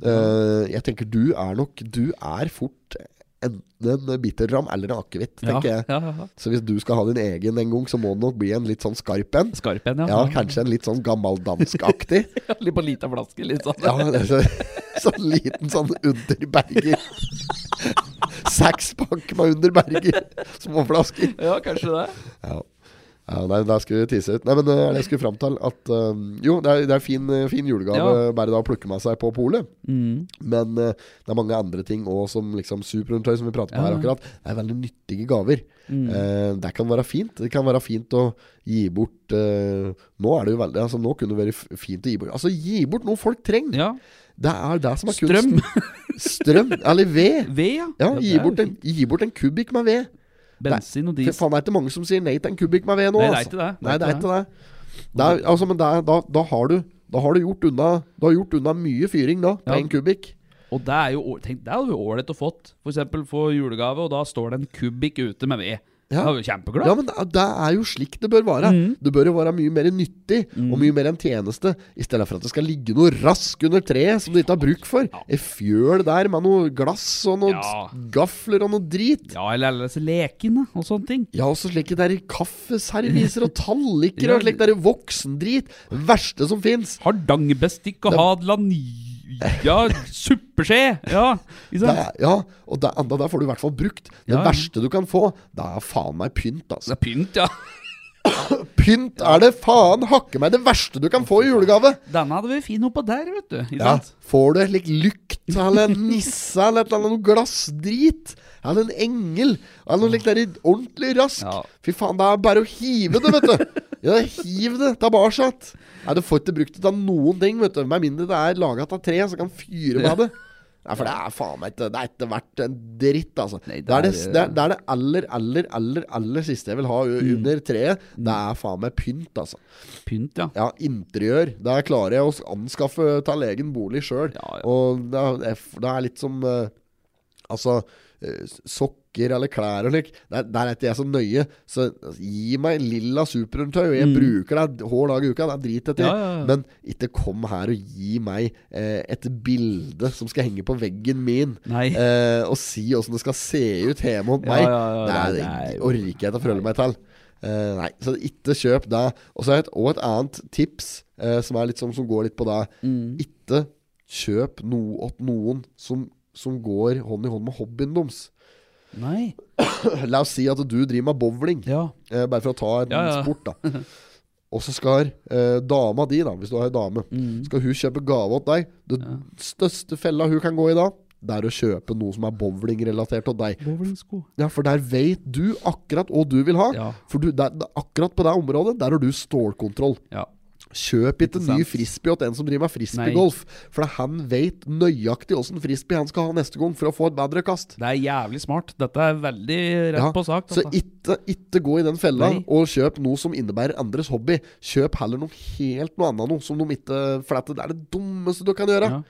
Uh, jeg tenker du er nok Du er fort enten en bitterram eller en akevitt, Ja, tenker jeg. ja, ja, ja. Så hvis du skal ha din egen en gang, så må det nok bli en litt sånn skarp en. Skarp en, ja. Ja, kanskje en litt sånn gammeldanskaktig. (laughs) Litt på lita flaske, litt sånn. Ja, så, sånn liten sånn Underberger. (laughs) Sekspakk med Underberger. Småflasker. Ja, kanskje det. Ja. Ja nei, der skulle vi tise ut. Nei, men det jeg skulle fram til. At um, Jo, det er, det er fin, eh, fin julegave Ja. bare da å plukke med seg på polet. Mm. Men uh, det er mange andre ting òg, som liksom superundertøy, som vi prater om Ja. her akkurat. Det er veldig nyttige gaver. Mm. Uh, det kan være fint. Det kan være fint å gi bort uh, Nå er det jo veldig Altså Nå kunne det være fint å gi bort Altså gi bort noe folk trenger. Ja. Det er det som er Strøm. kunsten. Strøm. Eller ved. Ved, ja. Ja, gi bort, en, gi bort en kubikk med ved. Bensin og For diesel. faen, det er ikke mange som sier nei til en kubikk med ved nå. Nei, det er altså. ikke det. Nei, det er ikke det. det er, altså, men er, da, da har du Da har du gjort unna Du har gjort unna mye fyring da, på Ja. en kubikk. Og det er jo tenk, det hadde jo ålreit å fått. For eksempel få julegave, og da står det en kubikk ute med ved. Ja. Jeg var kjempeglad. Ja, men det, det er jo slik det bør være. Mm. Det bør jo være mye mer nyttig og mye mer en tjeneste, i stedet for at det skal ligge noe rask under treet som du ikke har bruk for. Et fjøl der med noe glass og noen Ja. gafler og noe drit. Ja, eller alle disse lekene og sånne ting. Ja, og så slike der kaffeserviser og talliker (laughs) Ja. og slik der voksendrit. Verste som fins. Hardangerbestikk og Hadeland Hadeland Ja, suppeskje! Ja, Det er- Ja, og det, der får du i hvert fall brukt. Det Ja. verste du kan få, det er faen meg pynt, Det altså. er pynt, ja. (coughs) Pynt er det faen hakke meg det verste du kan få i julegave. Denne hadde vi fin oppå der, vet du. Ja, sant? Får du slikt lykt eller en nisse eller et eller annet glassdrit eller en engel eller noe slikt der ordentlig rask Ja. Fy faen, det er bare å hive det, vet du. Ja, hiv det tilbake. Nei, du får ikke brukt det til noen ting, vet du. Med mindre det er laga av tre som kan fyre med det. Nei, for det er faen meg ikke Det er ikke verdt en dritt, altså. Nei, det, er det, det er- det, er, det er det aller, aller, aller aller siste jeg vil ha Mm. under treet. Det er faen meg pynt, altså. Pynt, ja. Ja, interiør. Der klarer jeg å anskaffe til egen bolig sjøl. Ja, ja. Og det er, det er litt som eh, Altså sokker eller klær og slik. Der, der er ikke jeg så nøye. Så gi meg lilla superundertøy, og jeg Mm. bruker det hver dag i uka. Det er drit etter. Ja, ja, ja. Men ikke kom her og gi meg eh, et bilde som skal henge på veggen min. Eh, og si åssen det skal se ut hjemme hos meg. ja, det, er, det er orker jeg ikke å forholde meg til. Eh, nei, så ikke kjøp det. Og så har jeg et, et annet tips eh, som, litt som, som går litt på det. Mm. Ikke kjøp noe åt noen som, som går hånd i hånd med hobbyen deres. Nei. (coughs) La oss si at du driver med bowling, Ja. eh, bare for å ta en Ja, ja. sport, da. Og så skal eh, dama di, da, hvis du har ei dame, Mm. skal hun kjøpe gave åt deg. Det største fella hun kan gå i da, det er å kjøpe noe som er bowlingrelatert til deg. Bowlingsko. Ja, For der vet du akkurat hva du vil ha. For du, der- akkurat på det området, der har du stålkontroll. Ja. Kjøp ikke ny frisbee til en som driver med frisbeegolf. For han vet nøyaktig åssen frisbee han skal ha neste gang for å få et bedre kast. Det er jævlig smart. Dette er veldig rett Ja, på sak. Så ikke, ikke gå i den fella Nei. og kjøp noe som innebærer andres hobby. Kjøp heller noe helt noe annet noe som de ikke For dette, det er det dummeste du kan gjøre. Ja.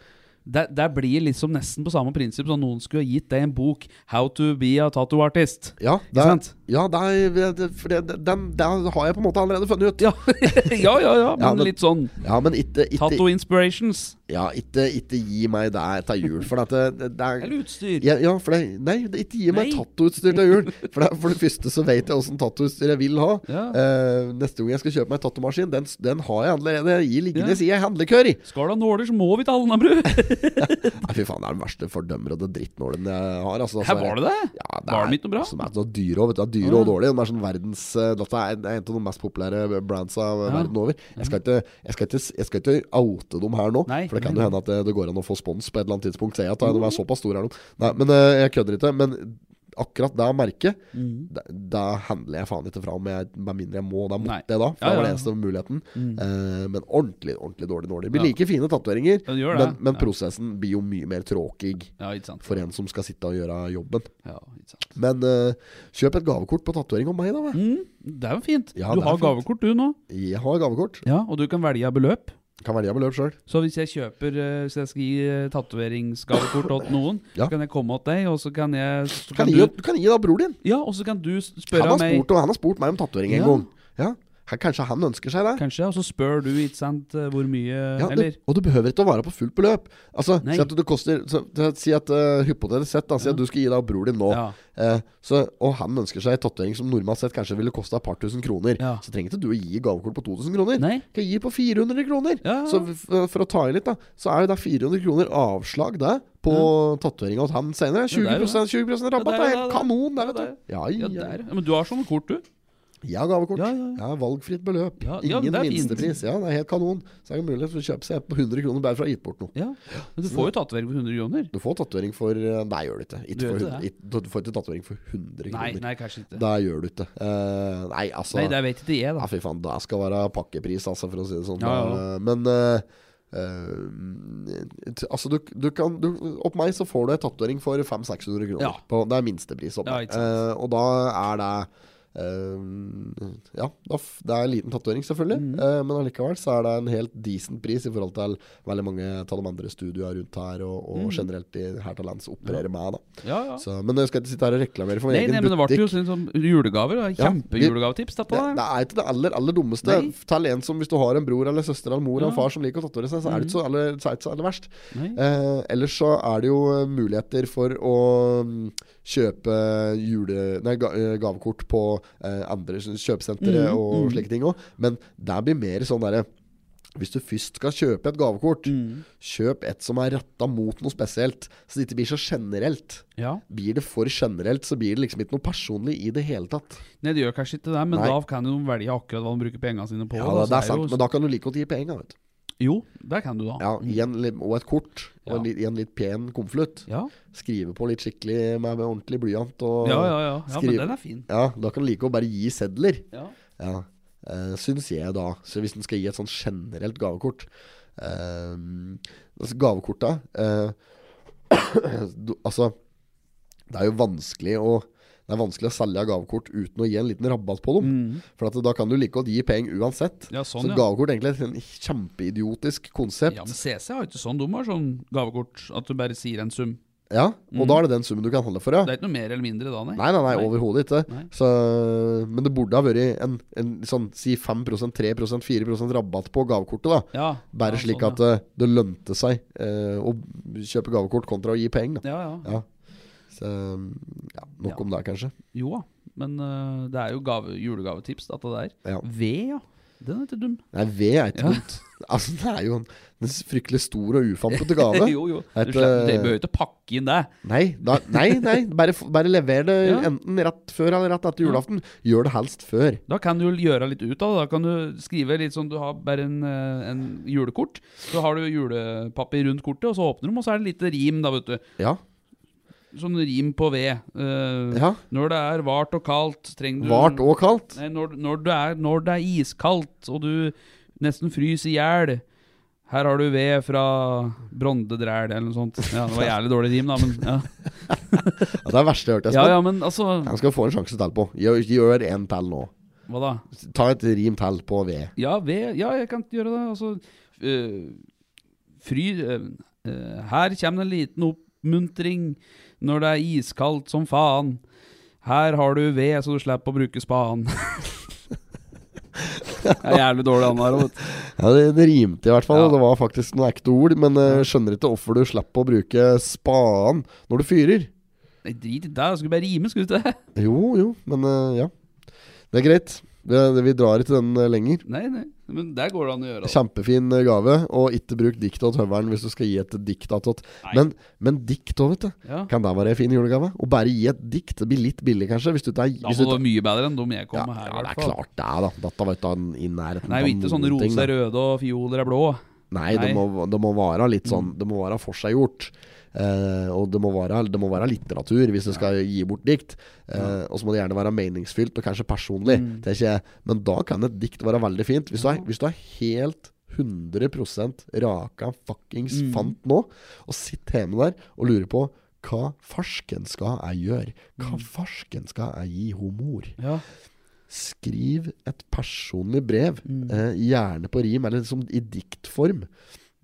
Det, det blir liksom nesten på samme prinsipp som noen skulle ha gitt deg en bok 'How to be a tattoo artist'. Ja, det ja det er, det, for det, den, den har jeg på en måte allerede funnet ut. Ja, (laughs) ja, ja, ja, men Ja, men- litt sånn Ja, men ikke, Tattoo inspirations. ja, ikke, ikke gi meg det til jul, for dette, det, er Eller utstyr. ja, ja, for det, Nei, ikke gi meg tattooutstyr til jul. For det, for det første så vet jeg åssen tattooutstyr jeg vil ha. Ja. Uh, neste gang jeg skal kjøpe meg tattoomaskin, den, den har jeg allerede i liggende Ja. i handlekør i. Skal du ha nåler, så må vi til Alnabru. (laughs) (laughs) Nei, fy faen, det er den verste fordømmer og det drittnålen jeg har. Altså, Her var det det? Ja, det Var er, de ikke noe bra? Som er så dyre og, vet du, det dyre og dårlig. Den er sånn verdens eh, Dette er en, en av de mest populære brandsa Ja. verden over. Jeg skal, ikke, jeg, skal ikke, jeg skal ikke oute dem her nå, Nei, for det kan jo hende at det, det går an å få spons på et eller annet tidspunkt. Se jeg at de er såpass store er de. Nei, men eh, jeg kødder ikke. Men akkurat det merket, Mm. det, det handler jeg faen ikke fra med, jeg- med mindre jeg må. Da måtte jeg da, for Ja, det var ja. det eneste muligheten. Eh, men ordentlig, ordentlig dårlig nåler. Det blir Ja. like fine tatoveringer, Ja, men, men Ja. prosessen blir jo mye mer tråkig Ja, for en som skal sitte og gjøre jobben. Ja. Men uh, kjøp et gavekort på tatovering om meg, da. Mm, det er jo fint. Ja, du har fint. gavekort du nå. Jeg har gavekort. Ja, Og du kan velge beløp. Kan velge beløp sjøl. Så hvis jeg kjøper eh, Hvis jeg skal gi eh, tatoveringsgavekort til noen, Ja. så kan jeg komme til deg, og så kan jeg så kan kan, du, gi, du kan gi da bror din. Ja, og så kan du spørre meg han har spurt meg om tatovering en Ja. gang. Ja. Kanskje han ønsker seg det. Kanskje, og så spør du, ikke sant, eh, hvor mye Ja, Eller og du behøver ikke å være på fullt beløp. Altså, Nei. Si at du koster så, Si at uh, hypotetisk sett da, Si at du skal gi deg bror din nå, Ja. eh, så, og han ønsker seg en tatovering som normalt sett kanskje ville kosta et par tusen kroner, Ja. så trenger ikke du å gi gavekort på 2000 kroner. Nei. Kan gi på 400 kroner. Ja. Så for, for å ta i litt, da, så er jo det 400 kroner avslag det på tatoveringa hos han senere. 20, Ja, det er jo 20 rabatt. Ja, det det er er helt kanon, det, vet Ja, du. Ja, Ja, ja. Ja, Men du har sånne kort, du. Har gavekort. Ja, Ja, ja, ja. valgfritt beløp. Ja, ja, Ingen det minstepris. Ja, det er helt kanon. Så er det mulighet for å kjøpe seg på 100 kroner bare for å ha gitt bort noe. Ja. Men du får jo tatovering for 100 kroner. Du får tatovering for eh, Nei, gjør du ikke. Du for, ikke 100 du får ikke tatovering for 100 kroner. nei, nei, kanskje ikke. Da gjør du ikke. Uh, nei, altså Nei, det vet ikke jeg, Ja, da. fy faen. Det skal være pakkepris, altså, for å si det sånn. Ja, ja. Men uh, Uh, altså, du, du kan du, Opp meg så får du en tatovering for 500-600 kroner. Ja. På, det er minstepris opp Ja. Eh, og da er det ja, det er en liten tatovering, selvfølgelig. mm. Eh, men allikevel så er det en helt decent pris i forhold til veldig mange av de andre studioene rundt her, og, og mm. generelt i, her til lands opererer med. Da. Ja, ja. Så, men jeg skal ikke sitte her og reklamere for min Nei, egen nei, men det ble jo sånn som julegaver. Ja, Kjempejulegavetips, dette. Det, det er ikke det aller, aller dummeste. Til en som Hvis du har en bror eller søster eller mor eller far som liker å tatovere seg, så er det ikke så aller, så er aller verst. Eh, ellers så er det jo eh, muligheter for å mm, kjøpe jule, nei, eh, gavekort på eh, andre kjøpesentre Mm, og mm. slike ting òg. Men det blir mer sånn derre hvis du først skal kjøpe et gavekort, Mm. kjøp et som er retta mot noe spesielt. Så det ikke blir så generelt. Ja. Blir det for generelt, så blir det liksom ikke noe personlig i det hele tatt. Nei, det gjør kanskje ikke det, men Nei. da kan du velge akkurat hva de bruker pengene sine på. Ja, da, det, er jo- sant, men da kan du like godt gi penger. Vet du. Jo, det kan du da. Ja, en, og et kort, og en, en litt pen konvolutt. Ja, Skrive på litt skikkelig med, med ordentlig blyant. Og, ja, ja. ja. ja men den er fin. Ja, Da kan du like å bare gi sedler. Ja. Ja, uh, Syns jeg, da. Så hvis en skal gi et sånn generelt gavekort uh, altså Gavekorta uh, (coughs) Altså, det er jo vanskelig å Det er vanskelig å selge gavekort uten å gi en liten rabatt på dem. Mm. For at da kan du like godt gi penger uansett. Ja, sånn, så gavekort er egentlig et kjempeidiotisk konsept. Ja, men CC har ikke sånn. De har sånn gavekort at du bare sier en sum. Ja, og da er det den summen du kan handle for, ja. Det er ikke noe mer eller mindre da, nei. Nei, nei, nei, Nei. overhodet ikke. Nei. Så, men det burde ha vært en, en sånn si 5% 3% 4% rabatt på gavekortet. da Ja, Bare ja, slik sånn, at det, det lønte seg eh, å kjøpe gavekort kontra å gi penger. Da. ja. ja, ja. Ja. Nok Ja. om det, kanskje. Jo da. Men uh, det er jo gave, julegavetips, dette der. Ja. Ved, ja. Den er ikke dum. Nei, ved er ikke Ja. dumt. (laughs) Altså, det er jo en, en fryktelig stor og ufampete gave. (laughs) jo, jo. Et, Du Dere behøver ikke pakke inn det. Nei, da, nei, nei bare, bare lever det Ja. enten rett før eller rett etter julaften. Gjør det helst før. Da kan du gjøre litt ut av det. Da kan du skrive litt sånn Du har bare en, øh, en julekort. Så har du julepapir rundt kortet, og så åpner du, og så er det litt rim, da, vet du. Ja. Sånn rim på ved. Uh, ja. Når det er vart og kaldt, trenger du Vart og kaldt. Nei, når, når, det er, når det er iskaldt, og du nesten fryser i hjel Her har du ved fra Brondedræl, eller noe sånt. Ja, Det var jævlig dårlig rim, da, men ja. (laughs) Ja, det er det verste jeg har hørt. ja, Espen. ja, men altså jeg skal få en sjanse til på. Gjør, gjør en til nå. Hva da? Ta et rim til på ved. Ja, ved Ja, jeg kan gjøre det. Altså uh, Fry uh, her kommer en liten oppmuntring når det er iskaldt som faen. Her har du ved, så du slipper å bruke spaden. (laughs) det er jævlig dårlig han her. Ja, det, det rimte i hvert fall. Ja. Det var faktisk noen ekte ord. Men jeg skjønner ikke hvorfor du slipper å bruke spaden når du fyrer. Nei, drit i det, skulle bare rime, skulle du ikke? det? Jo, jo, men eh, ja. Det er greit. Det, vi drar ikke den eh, lenger. Nei, nei, men der går det an å gjøre. Da. Kjempefin eh, gave. Og ikke bruk dikt åt høveren hvis du skal gi et dikt. Men, men dikt òg, vet du. Ja. Kan det være en fin julegave? Å bare gi et dikt. Det blir litt billig, kanskje. Hvis du ikke er, Da hvis må du det være mye bedre enn de jeg kom ja, med her. ja, det er klart det er, da. Dette var ikke i nærheten Nei, ikke sånne roser er røde og fioler er blå. Nei, Nei. Det, må, det må være litt sånn Det må være forseggjort. Uh, og det må, være, det må være litteratur hvis du skal gi bort dikt. Eh, og så må det gjerne være meningsfylt og kanskje personlig. Mm. Ikke. Men da kan et dikt være veldig fint. Hvis du er, hvis du er helt 100% raka fuckings Mm. fant nå, og sitter hjemme der og lurer på hva farsken skal jeg gjøre? Hva Mm. farsken skal jeg gi ho mor? Ja. Skriv et personlig brev, Mm. eh, gjerne på rim, eller liksom i diktform.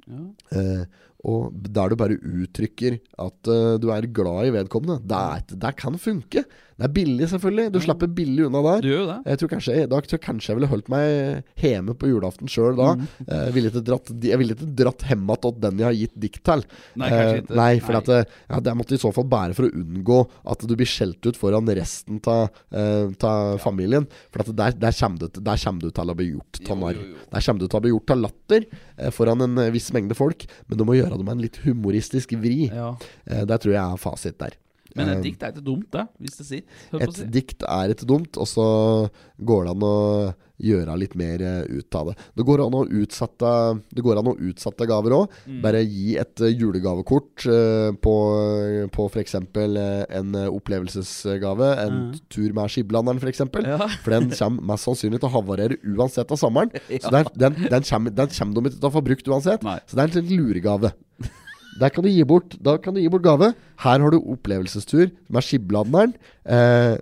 Ja. Eh, og der du bare uttrykker at uh, du er glad i vedkommende. Det, det kan funke. Det er billig, selvfølgelig. Du slipper billig unna der. Du gjør det. Jeg tror kanskje, da tror kanskje jeg ville holdt meg hjemme på julaften sjøl da. Mm. Eh, Jeg ville ikke dratt, ikke dratt hjem igjen den jeg har gitt dikt til. Nei, kanskje Eh, ikke. Nei, for Nei. At, ja, det måtte i så fall bære for å unngå at du blir skjelt ut foran resten av familien. For at der, der, kommer du, der kommer du til å bli gjort av narr. Der kommer du til å bli gjort til latter foran en viss mengde folk. Men du må gjøre det med en litt humoristisk vri. Ja. Eh, der tror jeg er fasit der. Men et Eh, dikt er ikke dumt, da, Hvis det sitter. et si. dikt er ikke dumt, og så går det an å gjøre litt mer eh, ut av det. Det går an å utsette, det går an å utsette gaver òg. Mm. Bare gi et eh, julegavekort uh, på, på f.eks. en opplevelsesgave. En Mm. tur med skiblanderen, f.eks. For, Ja. for den kommer mest sannsynlig til å havarere uansett av sommeren. (laughs) Så den, den, den, kommer, den kommer de ikke til å få brukt uansett. Nei. Så det er en luregave. Der kan du gi bort Da kan du gi bort gave. Her har du opplevelsestur med skiblanderen. Eh,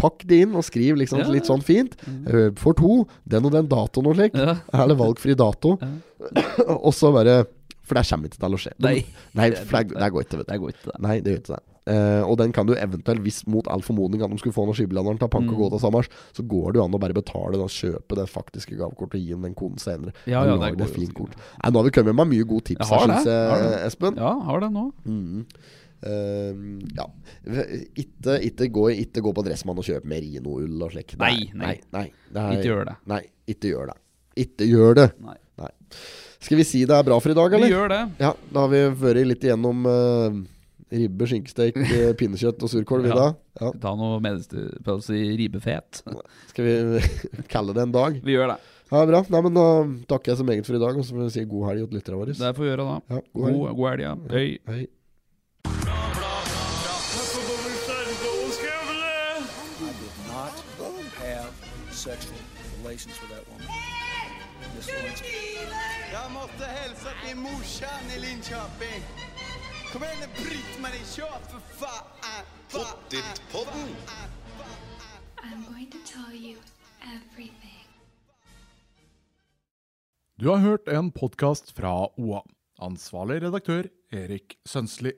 pakk det inn og skriv liksom Ja. litt sånn fint. Mm. for to, den og den datoen og slik. Ja. (laughs) Eller valgfri dato. (clears throat) og så bare For det kommer ikke til å skje. Nei. Nei for det, det går ikke, vet du. Det går ikke. Nei, det gjør ikke det. Eh, og den kan du eventuelt, hvis mot all formodning at de skulle få noen skiblanderen til å panke Mm. og gå til Samars, så går det jo an å bare betale da, kjøpe det faktiske gavekortet og gi den den koden senere. Ja, ja, det lage går et fint kort. Nei, nå har vi kommet med mye gode tips Jeg har det, syns har jeg, det. Espen. Ja, har det nå. Mm. Uh, ja. Ikke, ikke, gå, ikke gå på Dressmann og kjøpe merinoull og slikt. Nei, nei. nei, nei. Ikke gjør det. Nei, ikke gjør det. Ikke gjør det. Nei. Nei. Skal vi si det er bra for i dag, eller? Vi gjør det. Ja, da har vi vært litt igjennom eh, ribbe, skinkesteik, eh, pinnekjøtt og surkål. vi Ja. ja. Ta noe medisterpølse i ribbefet. Skal vi kalle det en dag? Vi gjør det. Ja, bra. Nei, men Da takker jeg så meget for i dag, og så vil jeg si god helg til lytterne våre. Det får vi gjøre da. Ja, god helg. God, god helg, ja. Hei. Hei. Jeg måtte sexual relations with that woman. Miss Lewinsky. Jag måste morsan i Linköping. Pottitpodden. I'm going to tell you everything. Du har hørt en podkast fra OA. Ansvarlig redaktør Erik Sønsli.